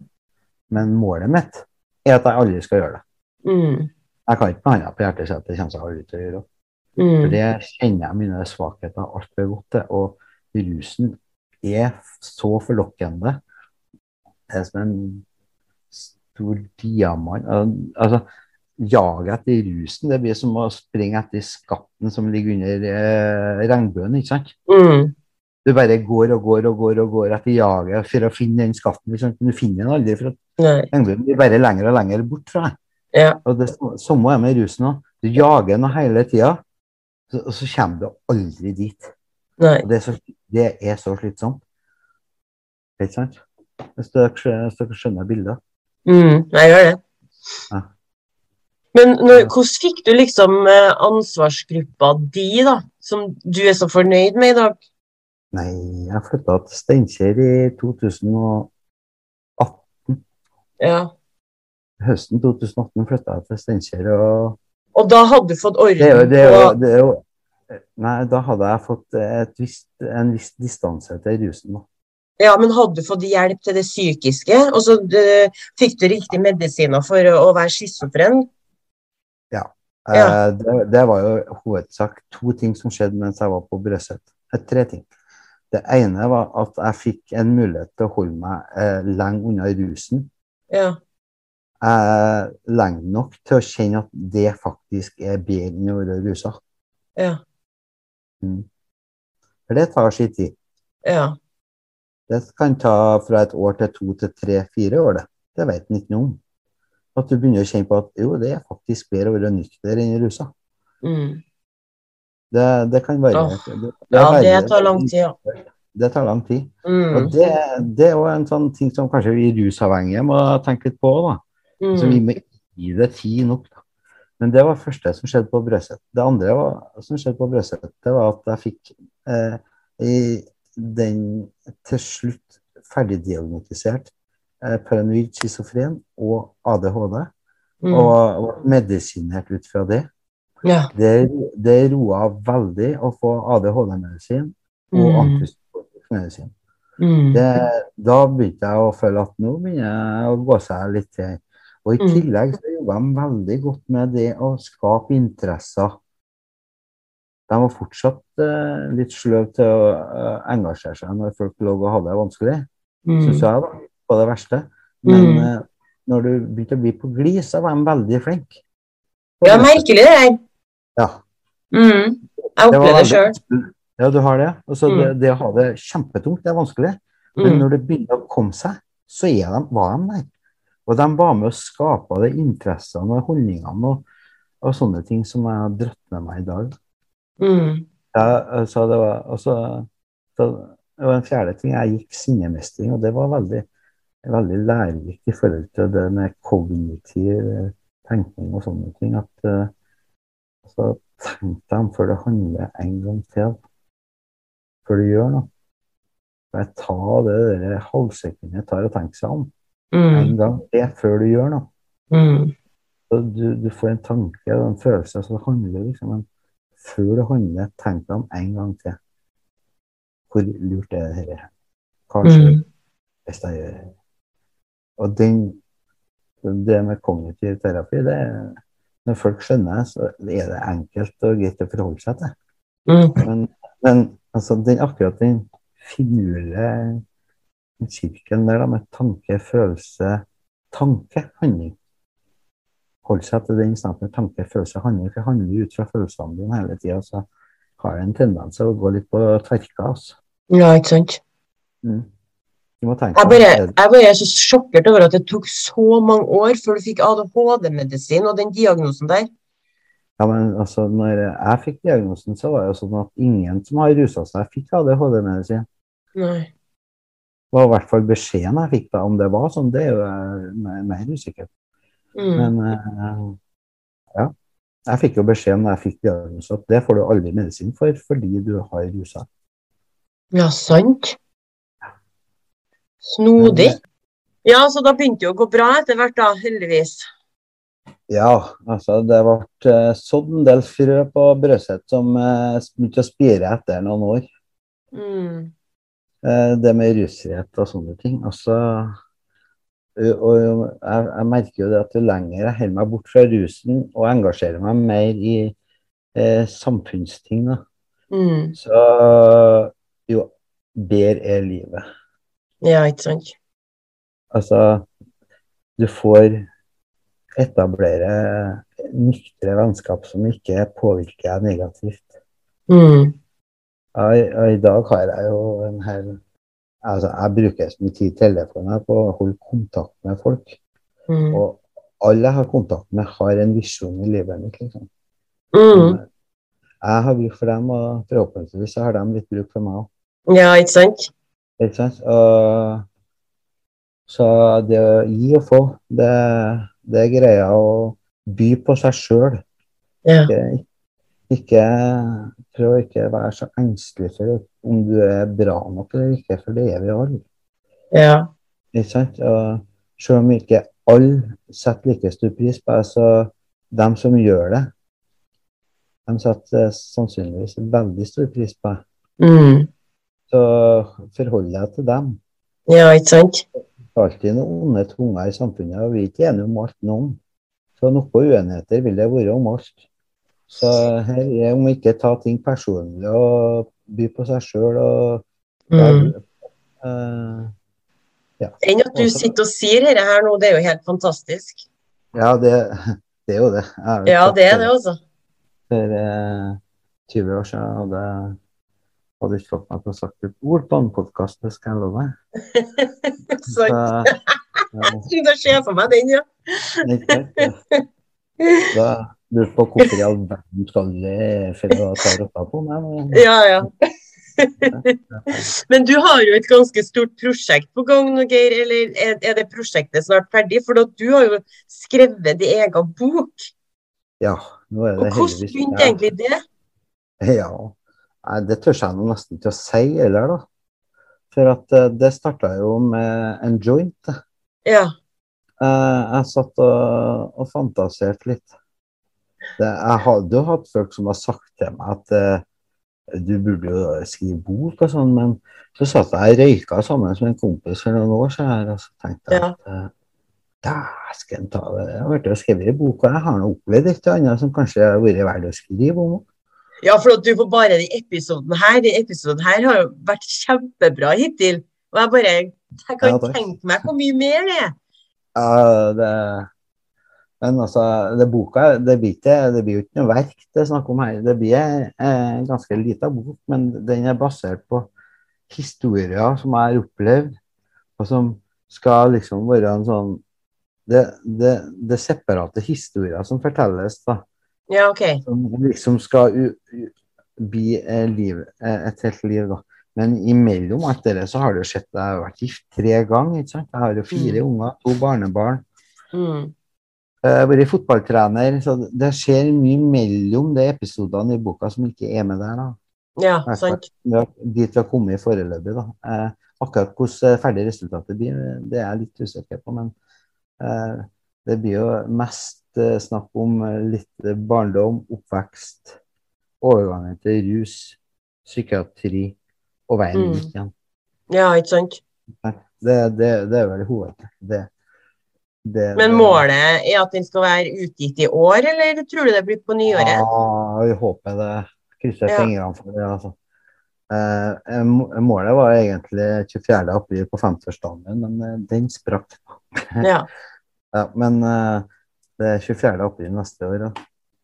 Men målet mitt er at jeg aldri skal gjøre det. Mm. Jeg kan ikke med hånda på hjertet si at det kommer jeg aldri til å gjøre. Mm. For det kjenner jeg mine svakheter altfor godt til. Og rusen er så forlokkende. Det er som en stor diamant. Altså, jaget etter rusen, det blir som å springe etter skatten som ligger under eh, regnbuen, ikke sant? Mm. Du bare går og går og går og går etter jaget for å finne den skatten, ikke? Men du finner den aldri, for regnbuen blir bare lenger og lenger bort fra deg. Ja. Og det samme er med rusen òg. Du jager den hele tida, og så kommer du aldri dit. Nei. Og det er så, det er så slitsomt. Ikke sant? Hvis dere skjønner, bildet. Mm, jeg gjør det. Ja. Men når, hvordan fikk du liksom eh, ansvarsgruppa di, da, som du er så fornøyd med i dag? Nei, jeg flytta til Steinkjer i 2018. Ja. Høsten 2018 flytta jeg til Steinkjer. og Og da hadde du fått orden det det på det Nei, da hadde jeg fått et visst, en viss distanse til rusen. da. Ja, men hadde du fått hjelp til det psykiske? Og så eh, fikk du riktige medisiner for å, være schizofren? Ja. Eh, det, det var jo hovedsak to ting som skjedde mens jeg var på Brøset. Eh, Tre ting. Det ene var at jeg fikk en mulighet til å holde meg eh, lenge unna rusen. Ja. Eh, lenge nok til å kjenne at det faktisk er bedre enn å være rusa. Ja. Mm. For det tar sin tid. Ja. Det kan ta fra et år til to til tre, fire år, det. Det vet en ikke noe om. At du begynner å kjenne på at jo, det er faktisk bedre å være nykter enn rusa. Mm. Det, det kan være oh. det, ja, er det tar lang tid, ja. Det tar lang tid. Mm. Og det, det er òg en sånn ting som kanskje vi rusavhengige må tenke litt på. da. Så vi Mm. må gi det tid nok. Da. Men det var det første som skjedde på Brøset. Det andre var, som skjedde på Brøset, det var at jeg fikk eh, i den til slutt ferdigdiagnotisert eh, paranoid schizofren og ADHD, Mm. og og medisinert ut fra det. Ja. Det, det roa veldig å få ADHD-medisin og Mm. antipsykotisk medisin. Mm. Det, da begynte jeg å føle at nå begynner jeg å gå seg litt til. Og i Mm. tillegg så jobba de veldig godt med det å skape interesser. De var fortsatt eh, litt sløve til å eh, engasjere seg når folk lå og hadde det vanskelig, Mm. syns jeg, da, på det verste. Men Mm. eh, når du begynte å bli på glid, så var de veldig flinke. Ja, merkelig det der. Ja. Mm. Jeg opplever det sjøl. Ja, du har det. Altså, Mm. det, det å ha det kjempetungt, det er vanskelig. Men Mm. når det begynner å komme seg, så de, var de der. Og de var med å skape de interessene og holdningene og, og sånne ting som jeg har dratt med meg i dag. Mm. Jeg, så det var også så det var en fjerde ting. Jeg gikk sinnemestring, og det var veldig, veldig lærerikt i forhold til det med kognitiv tenkning og sånne ting. At eh, så tenk dem før det handler en gang til. Før du gjør noe. Bare ta det der halvsekundet tar å tenke seg om Mm. en gang det før du gjør noe. Mm. Så du, du får en tanke og en følelse, så det handler liksom Men Før du handler, tenk deg om en gang til. Hvor lurt er det her? Kanskje Mm. hvis jeg gjør det. Og den, det med kognitiv terapi, det er Når folk skjønner, så er det enkelt og greit å forholde seg til. Mm. Men, men altså, den, akkurat den finurlige sirkelen der da, med tanke, følelse, tanke, handling. Hold seg til den snakken tanke, følelse, handling. For handler du ut fra følelsene dine hele tida, så har det en tendens til å gå litt på tverka. Altså. Ja, ikke sant. Mm. Jeg bare, jeg bare er så sjokkert over at det tok så mange år før du fikk ADHD-medisin og den diagnosen der. Ja, men altså, når jeg fikk diagnosen, så var det jo sånn at ingen som har rusa seg, fikk ADHD-medisin. Nei. Var i hvert fall beskjeden jeg fikk da, om det var sånn, det er jo mer- usikkert. Mm. Men uh, ja. Jeg fikk jo beskjed da jeg fikk diagnosen at det får du aldri medisin for fordi du har rusa. Ja, sant. Snodig. Ja, så da begynte det å gå bra etter hvert, da, heldigvis. Ja, altså det ble eh, sådd en del frø på Brøset som eh, begynte å spire etter noen år. Mm. Eh, det med rusfrihet og sånne ting. Altså, og jeg, jeg merker jo det at jo lenger jeg holder meg bort fra rusen og engasjerer meg mer i eh, samfunnsting, da, Mm. så jo bedre er livet. Ja, ikke sant. Altså, du får etablere nyktre vennskap som ikke påvirker deg negativt. Mm. I, I dag har jeg jo en hel altså Jeg bruker så mye tid i telefonen på å holde kontakt med folk. Mm. Og alle jeg har kontakt med, har en visjon i livet mitt. liksom. Mm. Jeg har bruk for dem, og forhåpentligvis så har de litt bruk for meg òg. Ja, ikke sant? Ikke sant? Og, så det å gi og få, det, det er greia å by på seg sjøl. Ja. Ikke, ikke prøv å ikke være så engstelig for om du er bra nok eller ikke, for det er vi alle. Ja. Ikke sant? Og selv om ikke alle setter like stor pris på det, så dem som gjør det, de setter eh, sannsynligvis veldig stor pris på det. Mm. Så forhold deg til dem. Ja, ikke sant? Det er alltid noen onde tunger i samfunnet, og vi er ikke enige om alt noen. Så noen uenigheter vil det være om alt. Så her er om ikke ta ting personlig og by på seg sjøl og Mm. eh, Enn at du sitter og sier dette her nå, det er jo helt fantastisk. Ja, det, det er jo det. Jeg Ja, det er det, altså. For uh, 20 år siden hadde hadde ikke fått meg til å sagt et ord på en podkast, det skal jeg love deg. Så Så, ja, jeg ser jeg for meg den, ja. sant? Da lurte på hvorfor i all verden skal du for å ta rotta på meg. men- Ja, ja. Men du har jo et ganske stort prosjekt på gang nå, Geir. Eller er, det prosjektet snart ferdig? For du har jo skrevet din egen bok. Ja, nå er Og hvordan begynte egentlig det? Ja, det tør jeg nå nesten ikke å si heller, da. For at eh, det starta jo med en joint. Ja. Eh, Jeg satt og, og fantaserte litt. Jeg hadde jo hatt folk som har sagt til meg at eh, du burde jo skrive bok og sånn, men så satt jeg og røyka sammen med en kompis for noen år siden, og så tenkte jeg Ja. at eh, dæsken ta det. Jeg har vært og skrevet en bok, og jeg har nå opplevd et eller annet som kanskje har vært verdt å skrive om. ja, for at du får bare den episoden her, den episoden her har jo vært kjempebra hittil. Og jeg bare jeg kan Ja, tenke meg hvor mye mer det er. Ja, det Men altså, det boka det blir, ikke, det blir jo ikke noe verk det er snakk om her. Det blir en ganske liten bok, men den er basert på historier som jeg har opplevd, og som skal liksom være en sånn Det, det, det separate historier som fortelles, da. Ja, OK. Som liksom skal u, u, bli eh, liv, et helt liv, da. Men imellom alt det så har det jo skjedd Jeg har vært gift tre ganger. ikke sant? Jeg har jo fire unger, to barnebarn. Mm. Jeg har vært fotballtrener, så det skjer mye mellom de episodene i boka som ikke er med der. da. Ja, sant. Dit vi har kommet foreløpig. da. Eh, akkurat hvordan ferdig resultatet blir, det er jeg litt usikker på. Men eh, det blir jo mest eh, snakk om eh, litt barndom, oppvekst, overgangen til rus, psykiatri og veien Mm. dit igjen. Ja, ikke sant. Det, det, det er vel hovedet. Det, Men målet er at den skal være utgitt i år, eller tror du det blir på nyåret? Ja, vi håper det. Krysser Ja. fingrene for det. altså. Eh, målet var egentlig 24. april på 50-årsdagen, men eh, den sprakk. Ja. Ja, men eh, det er 24. april neste år. Da.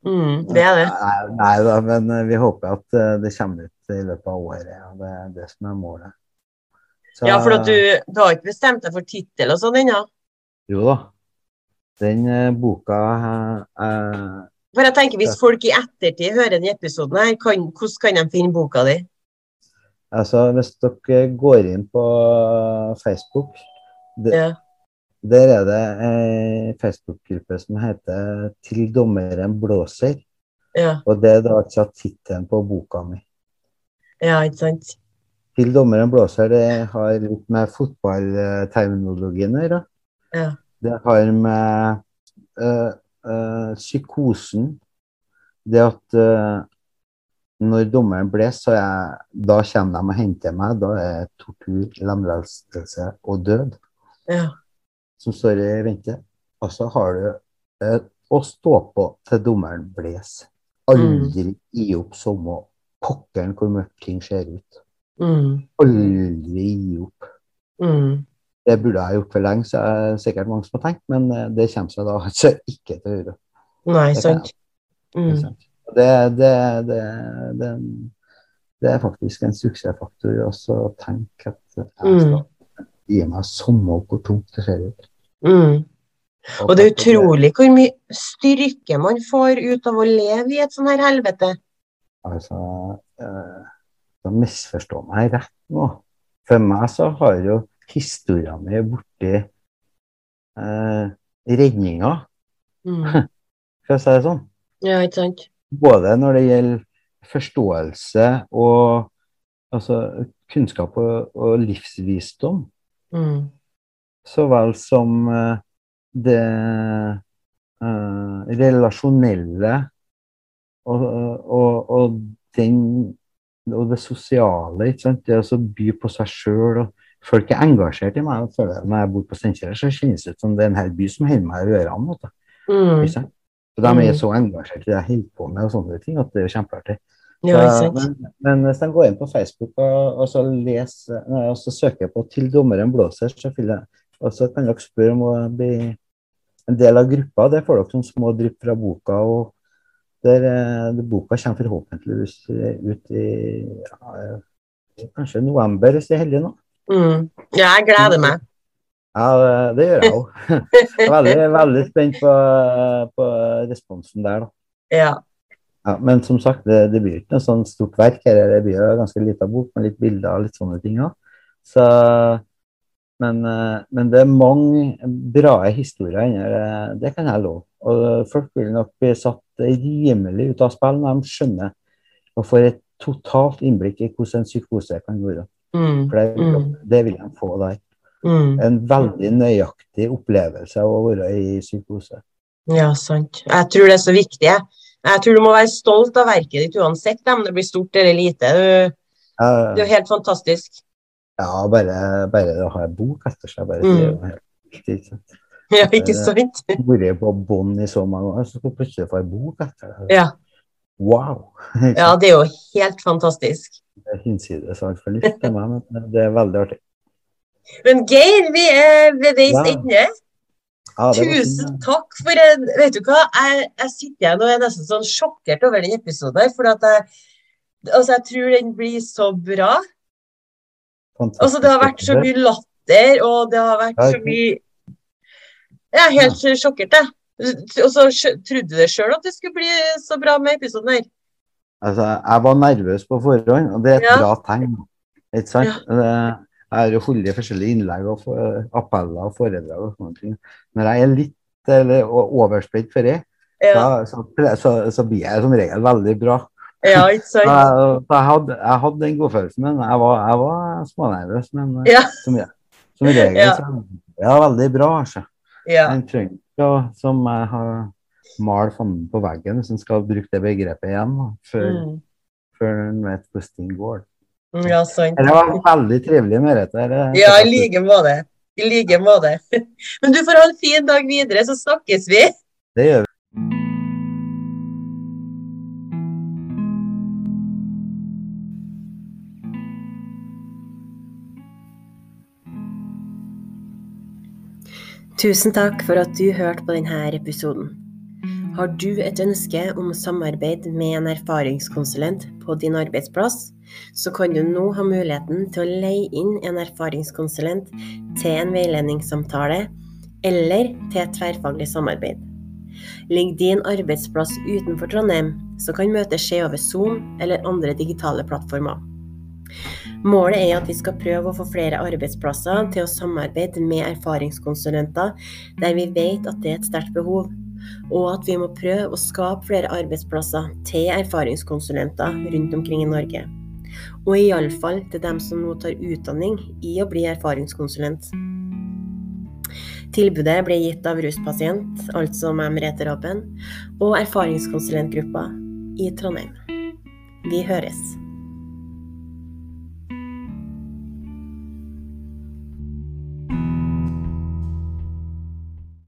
Mm, det er det. Nei, nei da, men eh, vi håper at eh, det kommer ut i løpet av året. Ja. Det er det som er målet. Så- Ja, for du, du har ikke bestemt deg for tittel og sånn ennå? Jo da. Den eh, boka eh, For jeg tenker Hvis folk i ettertid hører denne episoden, her, kan, hvordan kan de finne boka di? Altså, hvis dere går inn på Facebook det, Ja. Der er det ei Facebook-gruppe som heter 'Til dommeren blåser'. Ja, Og det er da altså tittelen på boka mi. ja, ikke sant? 'Til dommeren blåser' det har litt med fotballterminologien å gjøre. Ja. Det har med øh, øh, psykosen Det at øh, når dommeren blåser, så jeg, da kommer de og henter meg. Da er tortur, lemlestelse og død. Ja. som står i vente. Og så har du eh, å stå på til dommeren bles. Aldri gi opp samme pokkeren hvor mørkt ting ser ut. Mm, Aldri gi opp. mm. Det burde jeg gjort for lenge, så er det sikkert mange som har tenkt, men eh, det kommer seg da altså ikke til å gjøre. Nei, Det sant. Mm. Det, det, det, det, det er faktisk en suksessfaktor å tenke at jeg skal Mm. gi meg samme hvor tungt det ser ut. Mm. Og det er utrolig hvor mye styrke man får ut av å leve i et sånt her helvete. Altså, eh, misforstår misforstå meg rett nå. For meg så har jo historien min borti eh, redninga, Mm. for å si det sånn. Ja, ikke sant? Både når det gjelder forståelse og altså, kunnskap og, og livsvisdom, Mm. så vel som eh, det eh, relasjonelle og, og, og, den, og det sosiale. ikke sant? Det å by på seg sjøl. Folk er engasjert i meg. Jeg føler Når jeg bor på Steinkjer, så kjennes det ut som det er en hel by som holder meg i ørene. Mm. De er Mm. så engasjert i det jeg holder på med, og sånne ting, at det er kjempeartig. Ja, men, men hvis de går inn på Facebook og, og så leser, og så søker på 'Til dommeren blåser', så, jeg, og så kan dere spørre om å bli en del av gruppa. Det får dere som små drypp fra boka. og der, der Boka kommer forhåpentligvis ut i ja, kanskje november, hvis det er heldig nå. Mm. Ja, jeg gleder meg. Ja, det gjør jeg òg. veldig, veldig spent på, på responsen der, da. Ja. Ja, men som sagt, det, det blir ikke noe sånn stort verk her. Det blir jo ganske lita bok med litt bilder og litt sånne ting. òg. Så, men, eh, men det er mange bra historier inni her, det kan jeg love. Og folk vil nok bli satt rimelig ut av spill når de skjønner og får et totalt innblikk i hvordan en psykose kan være. Mm. For det, Mm. det vil de få der. Mm. En veldig nøyaktig opplevelse av å være i psykose. Ja, sant. Jeg tror det er så viktig. Jeg, tror du må være stolt av verket ditt uansett om det blir stort eller lite. Du, uh, det er jo helt fantastisk. Ja, bare, bare å ha en bok etter seg. bare Mm. det er jo helt viktig? Ja, ikke sant? vært på bånn i så mange år, så skal du plutselig få en bok etter det. Ja. Wow! ja, det er jo helt fantastisk. Det er altfor litt til meg, men det er veldig artig. Men Geir, vi er ved veis Ja. ende. Ja, Tusen takk for en Vet du hva, jeg, jeg sitter igjen og er nesten sånn sjokkert over den episoden her. For at jeg, altså, jeg tror den blir så bra. Fantastisk. Altså, det har vært så mye latter, og det har vært så mye Jeg er helt sjokkert, jeg. Og så trodde du det sjøl at det skulle bli så bra med episoden her. Altså, jeg var nervøs på forhånd, og det er et Ja. bra tegn. Ikke sant? Ja. Jeg har jo holdt forskjellige innlegg og for- appeller og foredrag og sånne ting. Når jeg er litt eller, overspent for det, Ja, så, så, så blir jeg som regel veldig bra. ja ikke sant? jeg, jeg, hadde, jeg hadde den godfølelsen, men jeg var, jeg var smånervøs. Men eh, Ja. som, som regel så det veldig bra. Altså. Ja. En trenger ikke å- som jeg har malt fanden på veggen, hvis en skal bruke det begrepet igjen, da, før, Mm. før en vet hvordan ting går. ja, sant. Det var veldig trivelig, Merete. Det- Ja, i like måte. I like måte. Men du får ha en fin dag videre, så snakkes vi. Det gjør vi. Tusen takk for at du hørte på denne episoden. Har du et ønske om samarbeid med en erfaringskonsulent på din arbeidsplass, så kan du nå ha muligheten til å leie inn en erfaringskonsulent til en veiledningssamtale eller til et tverrfaglig samarbeid. Ligger din arbeidsplass utenfor Trondheim, så kan møtet skje over Zoom eller andre digitale plattformer. Målet er at vi skal prøve å få flere arbeidsplasser til å samarbeide med erfaringskonsulenter der vi vet at det er et sterkt behov, og at vi må prøve å skape flere arbeidsplasser til erfaringskonsulenter rundt omkring i Norge. Og iallfall til dem som nå tar utdanning i å bli erfaringskonsulent. Tilbudet ble gitt av ruspasient, altså meg, Merete og erfaringskonsulentgruppa i Trondheim. Vi høres.